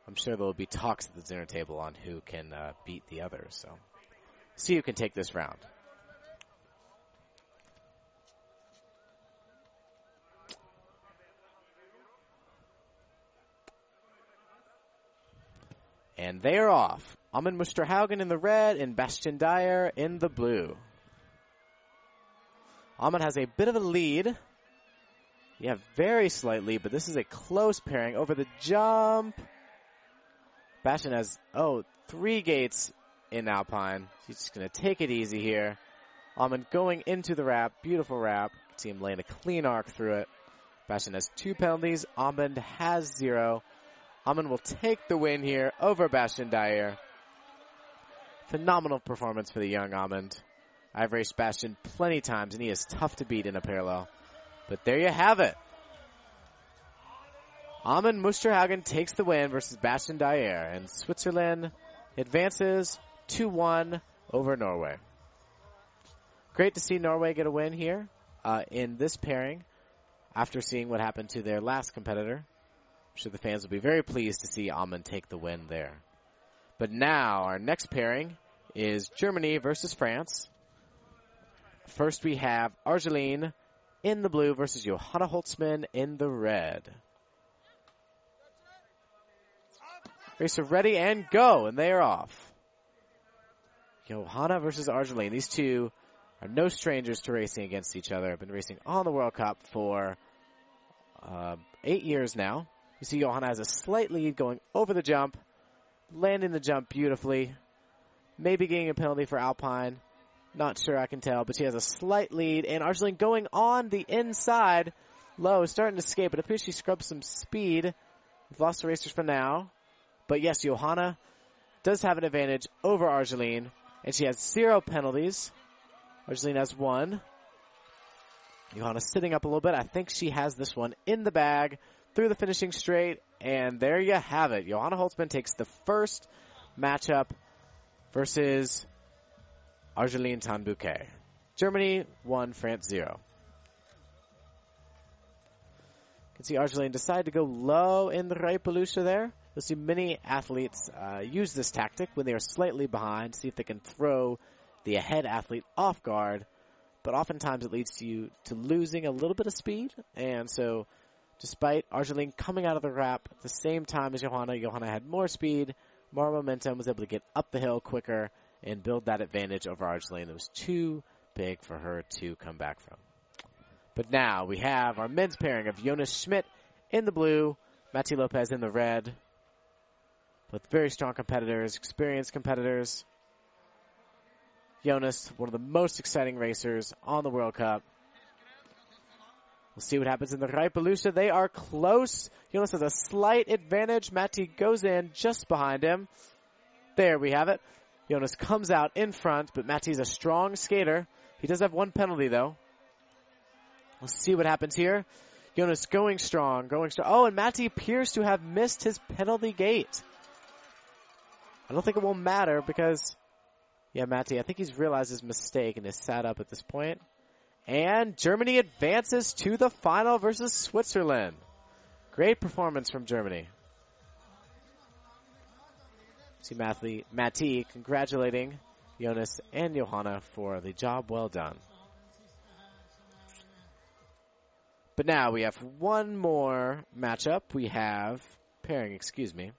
I'm sure there will be talks at the dinner table on who can uh, beat the other. So, see who can take this round. And they are off. Amund Musterhaugen in the red and Bastien Dayer in the blue. Amund has a bit of a lead. Yeah, very slightly, but this is a close pairing over the jump. Bastien has, oh, three gates in Alpine. He's just going to take it easy here. Amund going into the wrap. Beautiful wrap. See him laying a clean arc through it. Bastien has two penalties. Amund has zero. Amund will take the win here over Bastien Dayer. Phenomenal performance for the young Amund. I've raced Bastien plenty times, and he is tough to beat in a parallel. But there you have it. Amund Musterhagen takes the win versus Bastien Dayer, and Switzerland advances 2-1 over Norway. Great to see Norway get a win here uh, in this pairing after seeing what happened to their last competitor. I'm sure the fans will be very pleased to see Amund take the win there. But now our next pairing is Germany versus France. First we have Argeline in the blue versus Johanna Holzmann in the red. Racer ready and go, and they are off. Johanna versus Argeline. These two are no strangers to racing against each other. Have been racing on the World Cup for uh, eight years now. You see Johanna has a slight lead going over the jump landing the jump beautifully. Maybe getting a penalty for Alpine. Not sure I can tell, but she has a slight lead. And Argeline going on the inside. Low, is starting to escape. It appears she scrubs some speed. We've lost the racers for now. But yes, Johanna does have an advantage over Argeline. And she has zero penalties. Argeline has one. Johanna sitting up a little bit. I think she has this one in the bag through the finishing straight. And there you have it. Johanna Holzmann takes the first matchup versus Argeline Tan-Bouquet. Germany 1, France 0. You can see Argeline decide to go low in the Reipelusha there. You'll see many athletes uh, use this tactic when they are slightly behind, see if they can throw the ahead athlete off guard. But oftentimes it leads to you to losing a little bit of speed, and so Despite Argeline coming out of the wrap at the same time as Johanna, Johanna had more speed, more momentum, was able to get up the hill quicker and build that advantage over Argeline. It was too big for her to come back from. But now we have our men's pairing of Jonas Schmidt in the blue, Mati Lopez in the red. Both very strong competitors, experienced competitors. Jonas, one of the most exciting racers on the World Cup. We'll see what happens in the Reipelusha. They are close. Jonas has a slight advantage. Matti goes in just behind him. There we have it. Jonas comes out in front, but Matti's a strong skater. He does have one penalty though. We'll see what happens here. Jonas going strong, going strong. Oh, and Matti appears to have missed his penalty gate. I don't think it will matter because, yeah, Matti, I think he's realized his mistake and is sat up at this point. And Germany advances to the final versus Switzerland. Great performance from Germany. See Matthew, Matti congratulating Jonas and Johanna for the job well done. But now we have one more matchup. We have pairing, excuse me.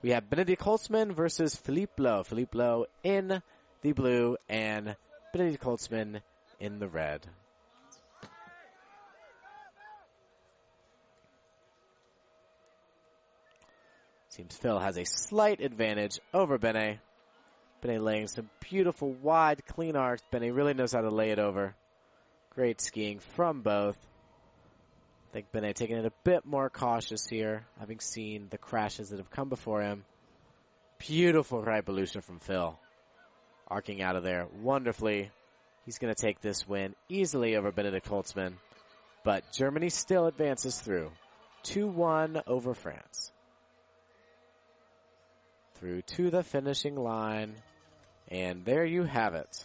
We have Benedikt Holzmann versus Philippe Lau. Philippe Lau in the blue and Benedikt Holzmann in the red. Seems Phil has a slight advantage over Bene. Benet laying some beautiful wide clean arcs. Bene really knows how to lay it over. Great skiing from both. I think Bene taking it a bit more cautious here, having seen the crashes that have come before him. Beautiful right Beluga from Phil. Arcing out of there wonderfully. He's going to take this win easily over Benedikt Holzmann. But Germany still advances through. 2-1 over France. Through to the finishing line. And there you have it.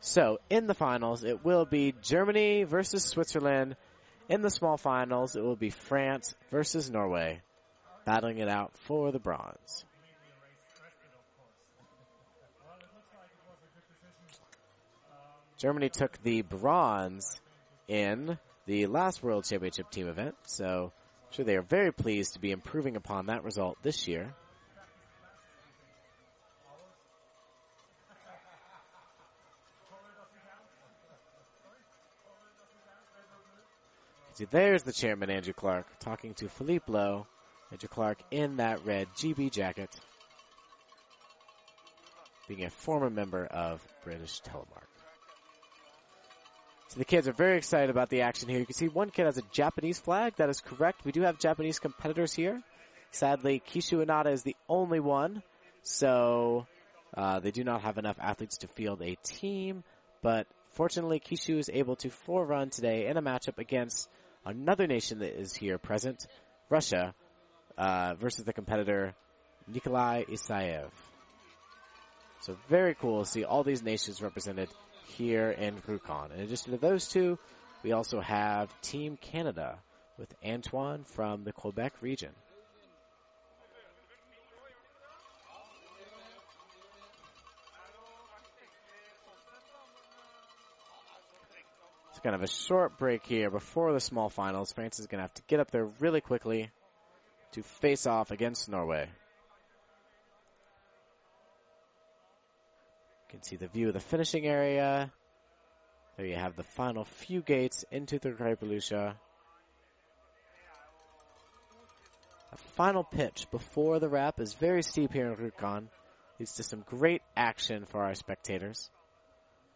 So, in the finals, it will be Germany versus Switzerland. In the small finals, it will be France versus Norway, battling it out for the bronze. Germany took the bronze in the last World Championship team event, so I'm sure they are very pleased to be improving upon that result this year. See, there's the chairman, Andrew Clark, talking to Philippe Lau. Andrew Clark in that red GB jacket, being a former member of British Telemark. So the kids are very excited about the action here. You can see one kid has a Japanese flag. That is correct. We do have Japanese competitors here. Sadly, Kishu Inada is the only one. So uh, they do not have enough athletes to field a team. But fortunately, Kishu is able to forerun today in a matchup against another nation that is here present, Russia, uh, versus the competitor Nikolai Isayev. So very cool to see all these nations represented here in Rjukan. In addition to those two, we also have Team Canada with Antoine from the Quebec region. It's kind of a short break here before the small finals. France is going to have to get up there really quickly to face off against Norway. Can see the view of the finishing area. There you have the final few gates into the Greipbelusha. A final pitch before the wrap is very steep here in Rjukan. Leads to some great action for our spectators.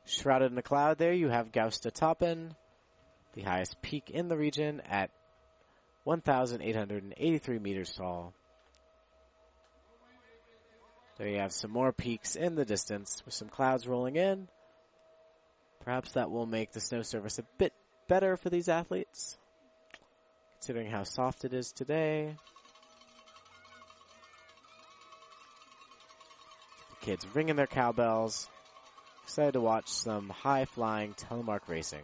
Shrouded in a cloud there, you have Gaustatoppen, the highest peak in the region at 1,883 meters tall. There you have some more peaks in the distance with some clouds rolling in. Perhaps that will make the snow surface a bit better for these athletes, considering how soft it is today. The kids ringing their cowbells, excited to watch some high flying telemark racing.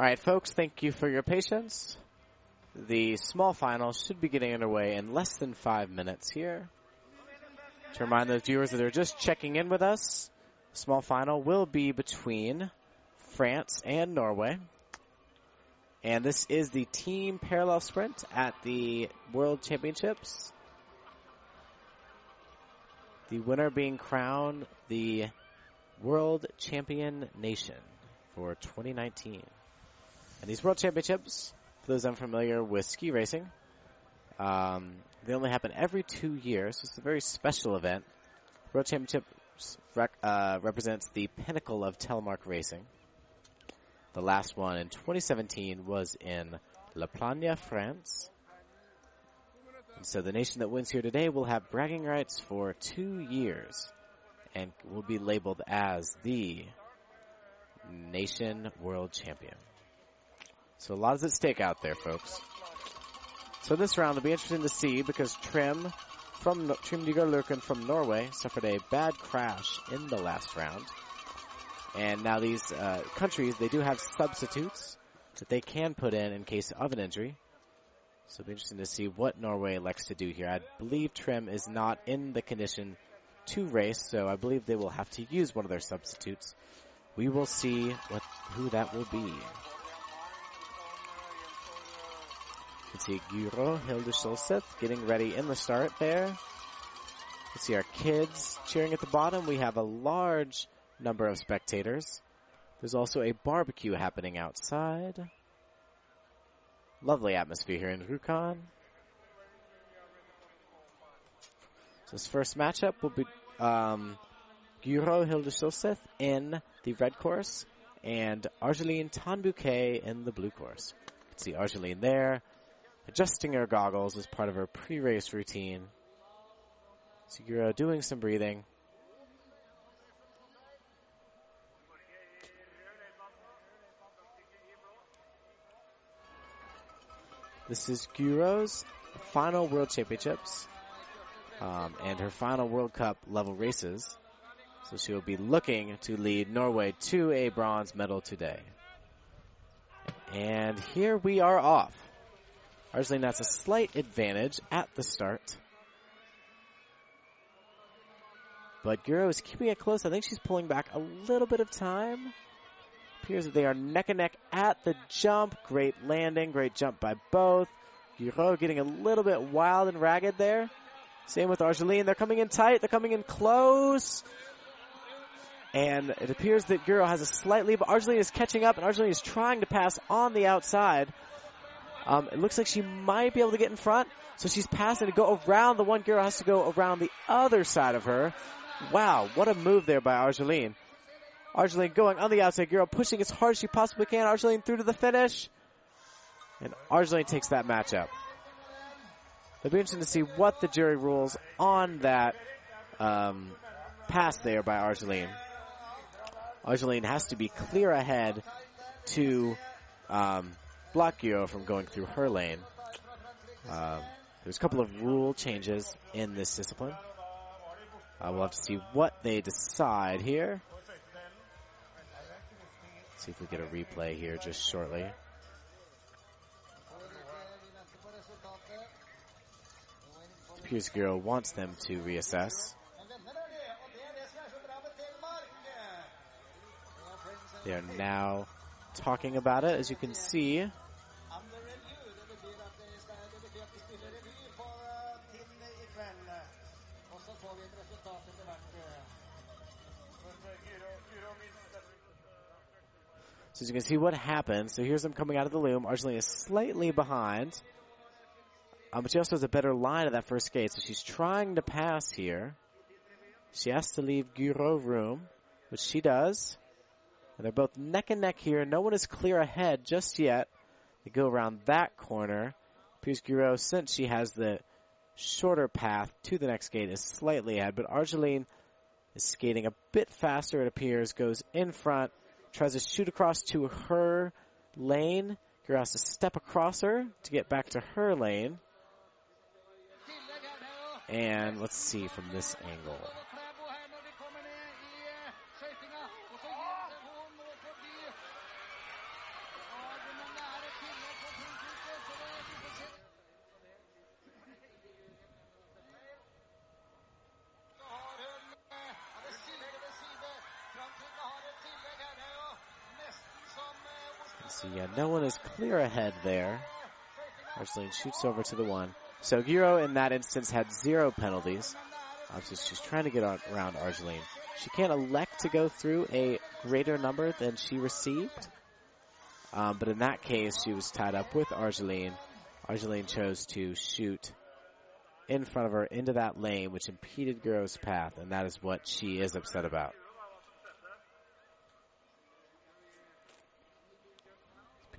All right, folks, thank you for your patience. The small final should be getting underway in less than five minutes here. To remind those viewers that are just checking in with us, small final will be between France and Norway. And this is the team parallel sprint at the World Championships. The winner being crowned the World Champion Nation for 2019. And these World Championships, for those unfamiliar with ski racing, um, they only happen every two years. It's a very special event. World Championships rec- uh, represents the pinnacle of telemark racing. The last one in 2017 was in La Plagne, France. And so the nation that wins here today will have bragging rights for two years and will be labeled as the nation world champion. So a lot is at stake out there, folks. So this round will be interesting to see because Trym from No- Trym Nygaard Løkken from Norway suffered a bad crash in the last round. And now these uh, countries, they do have substitutes that they can put in in case of an injury. So it'll be interesting to see what Norway elects to do here. I believe Trim is not in the condition to race, so I believe they will have to use one of their substitutes. We will see what who that will be. You can see Guro Hilde Solseth getting ready in the start there. You can see our kids cheering at the bottom. We have a large number of spectators. There's also a barbecue happening outside. Lovely atmosphere here in Rjukan. So this first matchup will be um, Guro Hilde Solseth in the red course and Argeline Tanbouquet in the blue course. You can see Argeline there adjusting her goggles as part of her pre-race routine. Segura uh, doing some breathing. This is Guro's final World Championships um, and her final World Cup level races. So she will be looking to lead Norway to a bronze medal today. And here we are off. Argeline has a slight advantage at the start. But Guro is keeping it close. I think she's pulling back a little bit of time. Appears that they are neck and neck at the jump. Great landing, great jump by both. Guro getting a little bit wild and ragged there. Same with Argeline. They're coming in tight. They're coming in close. And it appears that Guro has a slight lead, but Argeline is catching up, and Argeline is trying to pass on the outside. Um, it looks like she might be able to get in front, so she's passing to go around the one. Guro has to go around the other side of her. Wow, what a move there by Argeline. Argeline going on the outside. Guro, pushing as hard as she possibly can. Argeline through to the finish. And Argeline takes that matchup. It'll be interesting to see what the jury rules on that um, pass there by Argeline. Argeline has to be clear ahead to um, block Guro from going through her lane. Uh, there's a couple of rule changes in this discipline. Uh, we'll have to see what they decide here. See if we get a replay here just shortly. Piers Guro wants them to reassess. They are now talking about it, as you can see. So as you can see what happens. So here's them coming out of the loom. Argeline is slightly behind. Um, but she also has a better line at that first skate, so she's trying to pass here. She has to leave Guro room, which she does. And they're both neck and neck here. No one is clear ahead just yet. They go around that corner. Piers Guro, since she has the shorter path to the next gate, is slightly ahead. But Argeline is skating a bit faster, it appears, goes in front, tries to shoot across to her lane. Guro has to step across her to get back to her lane. And let's see from this angle. No one is clear ahead there. Argeline shoots over to the one. So Guro in that instance had zero penalties. Obviously she's trying to get around Argeline. She can't elect to go through a greater number than she received. Um, but in that case, she was tied up with Argeline. Argeline chose to shoot in front of her into that lane, which impeded Guro's path, and that is what she is upset about.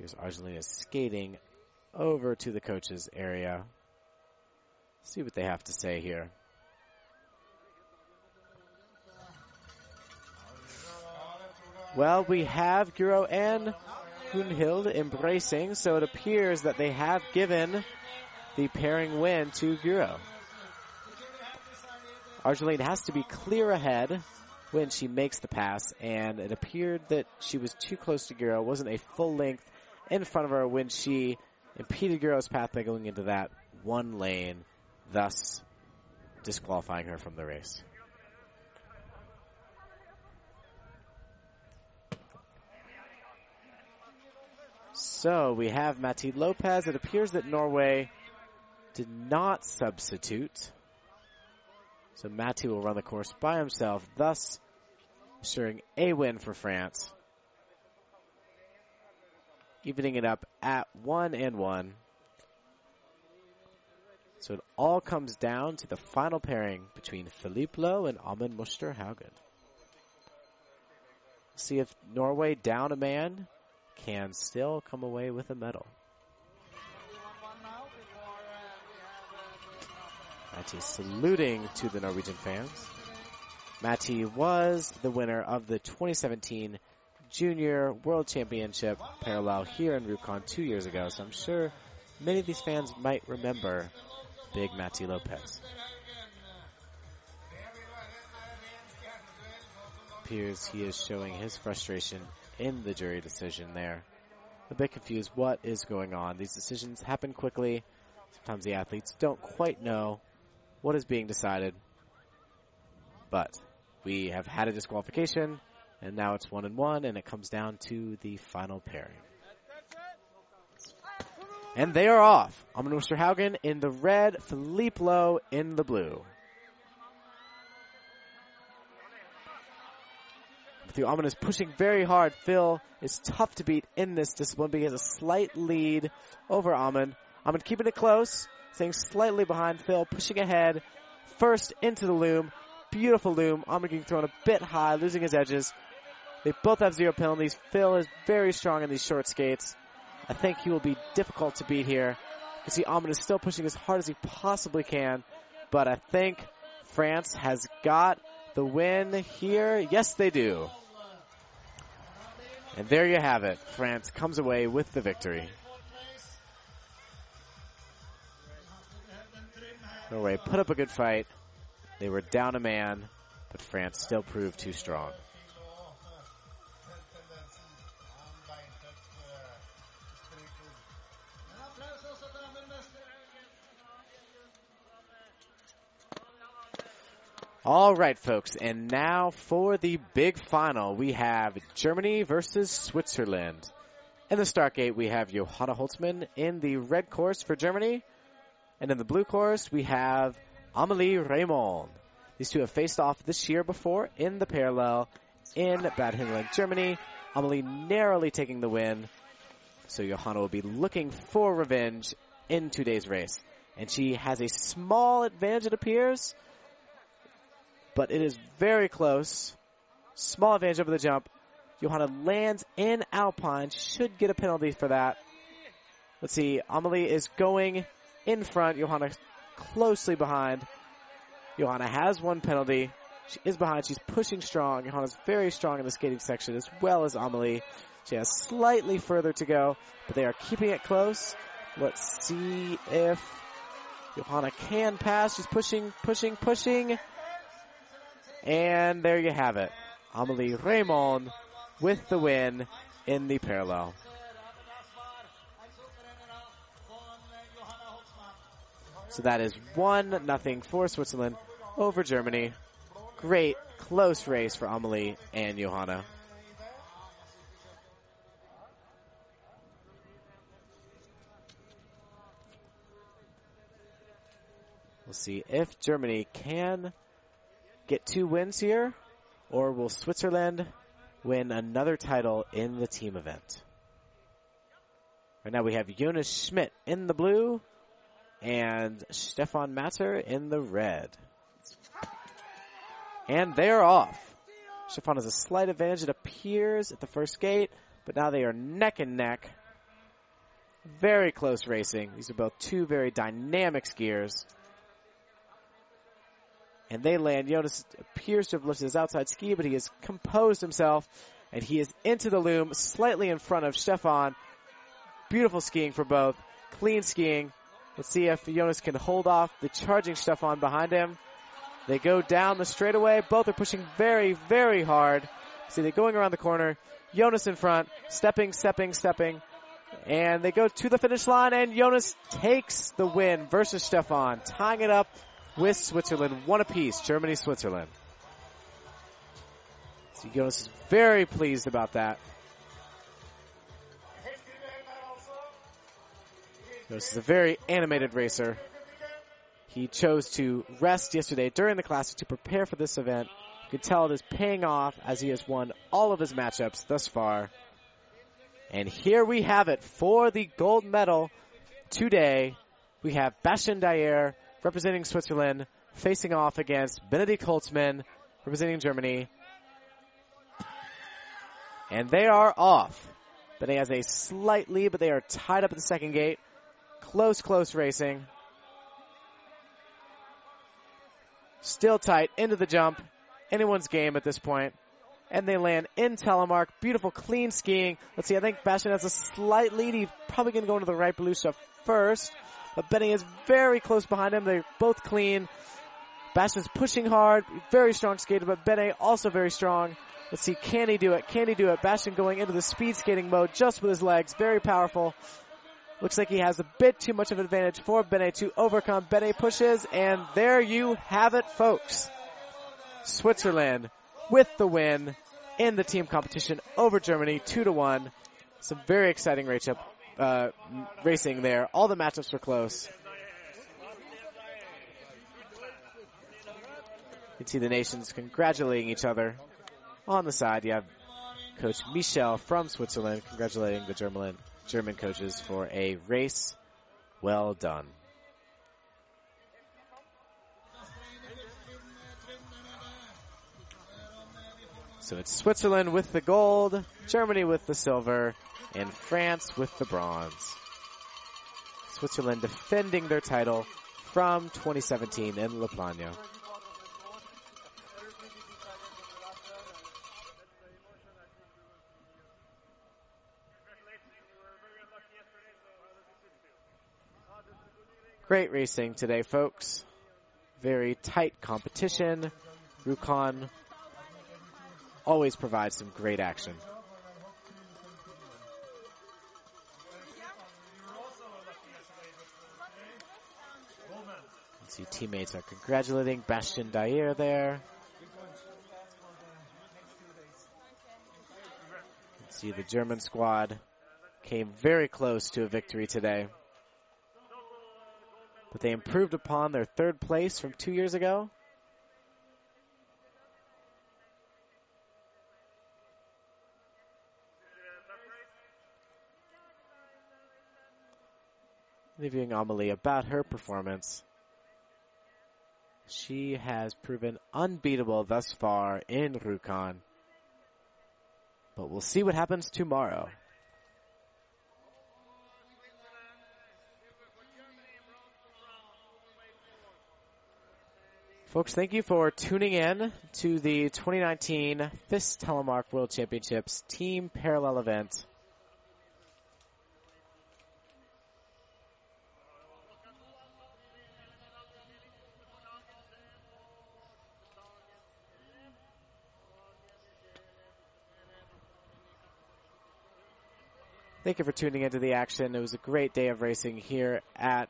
Because Argeline is skating over to the coach's area. See what they have to say here. Well, we have Guro and Gunhild embracing, so it appears that they have given the pairing win to Guro. Argeline has to be clear ahead when she makes the pass, and it appeared that she was too close to Guro, wasn't a full length in front of her when she impeded Guro's path by going into that one lane, thus disqualifying her from the race. So we have Mati Lopez. It appears that Norway did not substitute. So Mati will run the course by himself, thus ensuring a win for France. Evening it up at one and one. So it all comes down to the final pairing between Philippe Lau and Amund Musterhaugen. See if Norway down a man can still come away with a medal. Matti saluting to the Norwegian fans. Matti was the winner of the 2017 Junior World Championship parallel here in Rjukan two years ago, so I'm sure many of these fans might remember Big Matty Lopez. Appears he is showing his frustration in the jury decision there. A bit confused what is going on. These decisions happen quickly. Sometimes the athletes don't quite know what is being decided. But we have had a disqualification, and now it's one and one, and it comes down to the final pairing. And they are off. Amund Haugen in the red, Philippe Lau in the blue. Matthew Amund is pushing very hard. Phil is tough to beat in this discipline, but he has a slight lead over Amund. Amund keeping it close, staying slightly behind Phil, pushing ahead. First into the loom. Beautiful loom. Amund getting thrown a bit high, losing his edges. They both have zero penalties. Phil is very strong in these short skates. I think he will be difficult to beat here. You can see Amund is still pushing as hard as he possibly can, but I think France has got the win here. Yes, they do. And there you have it. France comes away with the victory. Norway put up a good fight. They were down a man, but France still proved too strong. All right, folks, and now for the big final, we have Germany versus Switzerland. In the start gate, we have Johanna Holzmann in the red course for Germany, and in the blue course, we have Amelie Reymond. These two have faced off this year before in the parallel in Bad Hindelang, Germany. Amelie narrowly taking the win, so Johanna will be looking for revenge in today's race. And she has a small advantage, it appears, but it is very close. Small advantage over the jump. Johanna lands in Alpine. Should get a penalty for that. Let's see. Amelie is going in front. Johanna closely behind. Johanna has one penalty. She is behind. She's pushing strong. Johanna's very strong in the skating section as well as Amelie. She has slightly further to go, but they are keeping it close. Let's see if Johanna can pass. She's pushing, pushing, pushing. And there you have it. Amelie Reymond with the win in the parallel. So that is one nothing for Switzerland over Germany. Great close race for Amelie and Johanna. We'll see if Germany can get two wins here, or will Switzerland win another title in the team event? Right now we have Jonas Schmidt in the blue and Stefan Matter in the red. And they are off. Stefan has a slight advantage, it appears, at the first gate, but now they are neck and neck. Very close racing. These are both two very dynamic skiers and they land. Jonas appears to have lifted his outside ski, but he has composed himself, and he is into the loom, slightly in front of Stefan. Beautiful skiing for both. Clean skiing. Let's see if Jonas can hold off the charging Stefan behind him. They go down the straightaway. Both are pushing very, very hard. See, they're going around the corner. Jonas in front, stepping, stepping, stepping. And they go to the finish line, and Jonas takes the win versus Stefan, tying it up with Switzerland, one apiece, Germany, Switzerland. So Jonas is very pleased about that. Jonas is a very animated racer. He chose to rest yesterday during the Classic to prepare for this event. You can tell it is paying off as he has won all of his matchups thus far. And here we have it for the gold medal today. We have Bastien Dayer representing Switzerland, facing off against Benedikt Holzmann, representing Germany. And they are off. Bene has a slight lead, but they are tied up at the second gate. Close, close racing. Still tight into the jump. Anyone's game at this point. and they land in telemark. Beautiful, clean skiing. Let's see, I think Bastien has a slight lead. He's probably going to go into the right Belusha first, but Bene is very close behind him. They're both clean. Bastien's pushing hard, very strong skater, but Bene also very strong. Let's see, can he do it? Can he do it? Bastien going into the speed skating mode just with his legs, very powerful. Looks like he has a bit too much of an advantage for Bene to overcome. Bene pushes, and there you have it, folks. Switzerland with the win in the team competition over Germany, two to one. Some very exciting race up, uh, racing there. All the matchups were close. You can see the nations congratulating each other. On the side, you have Coach Michel from Switzerland congratulating the German German coaches for a race well done. So it's Switzerland with the gold, Germany with the silver, and France with the bronze. Switzerland defending their title from 2017 in La Plagne. Great racing today, folks. Very tight competition. Rjukan always provides some great action. see teammates are congratulating Bastien Dayer there. see the German squad came very close to a victory today. But they improved upon their third place from two years ago. Interviewing Amelie about her performance. She has proven unbeatable thus far in Rjukan. But we'll see what happens tomorrow. Folks, thank you for tuning in to the 2019 FIS Telemark World Championships Team Parallel event. Thank you for tuning into the action. It was a great day of racing here at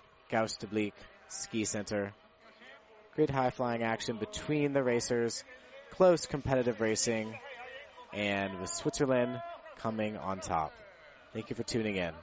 Bleek Ski Center. Great high flying action between the racers. Close competitive racing. And with Switzerland coming on top. Thank you for tuning in.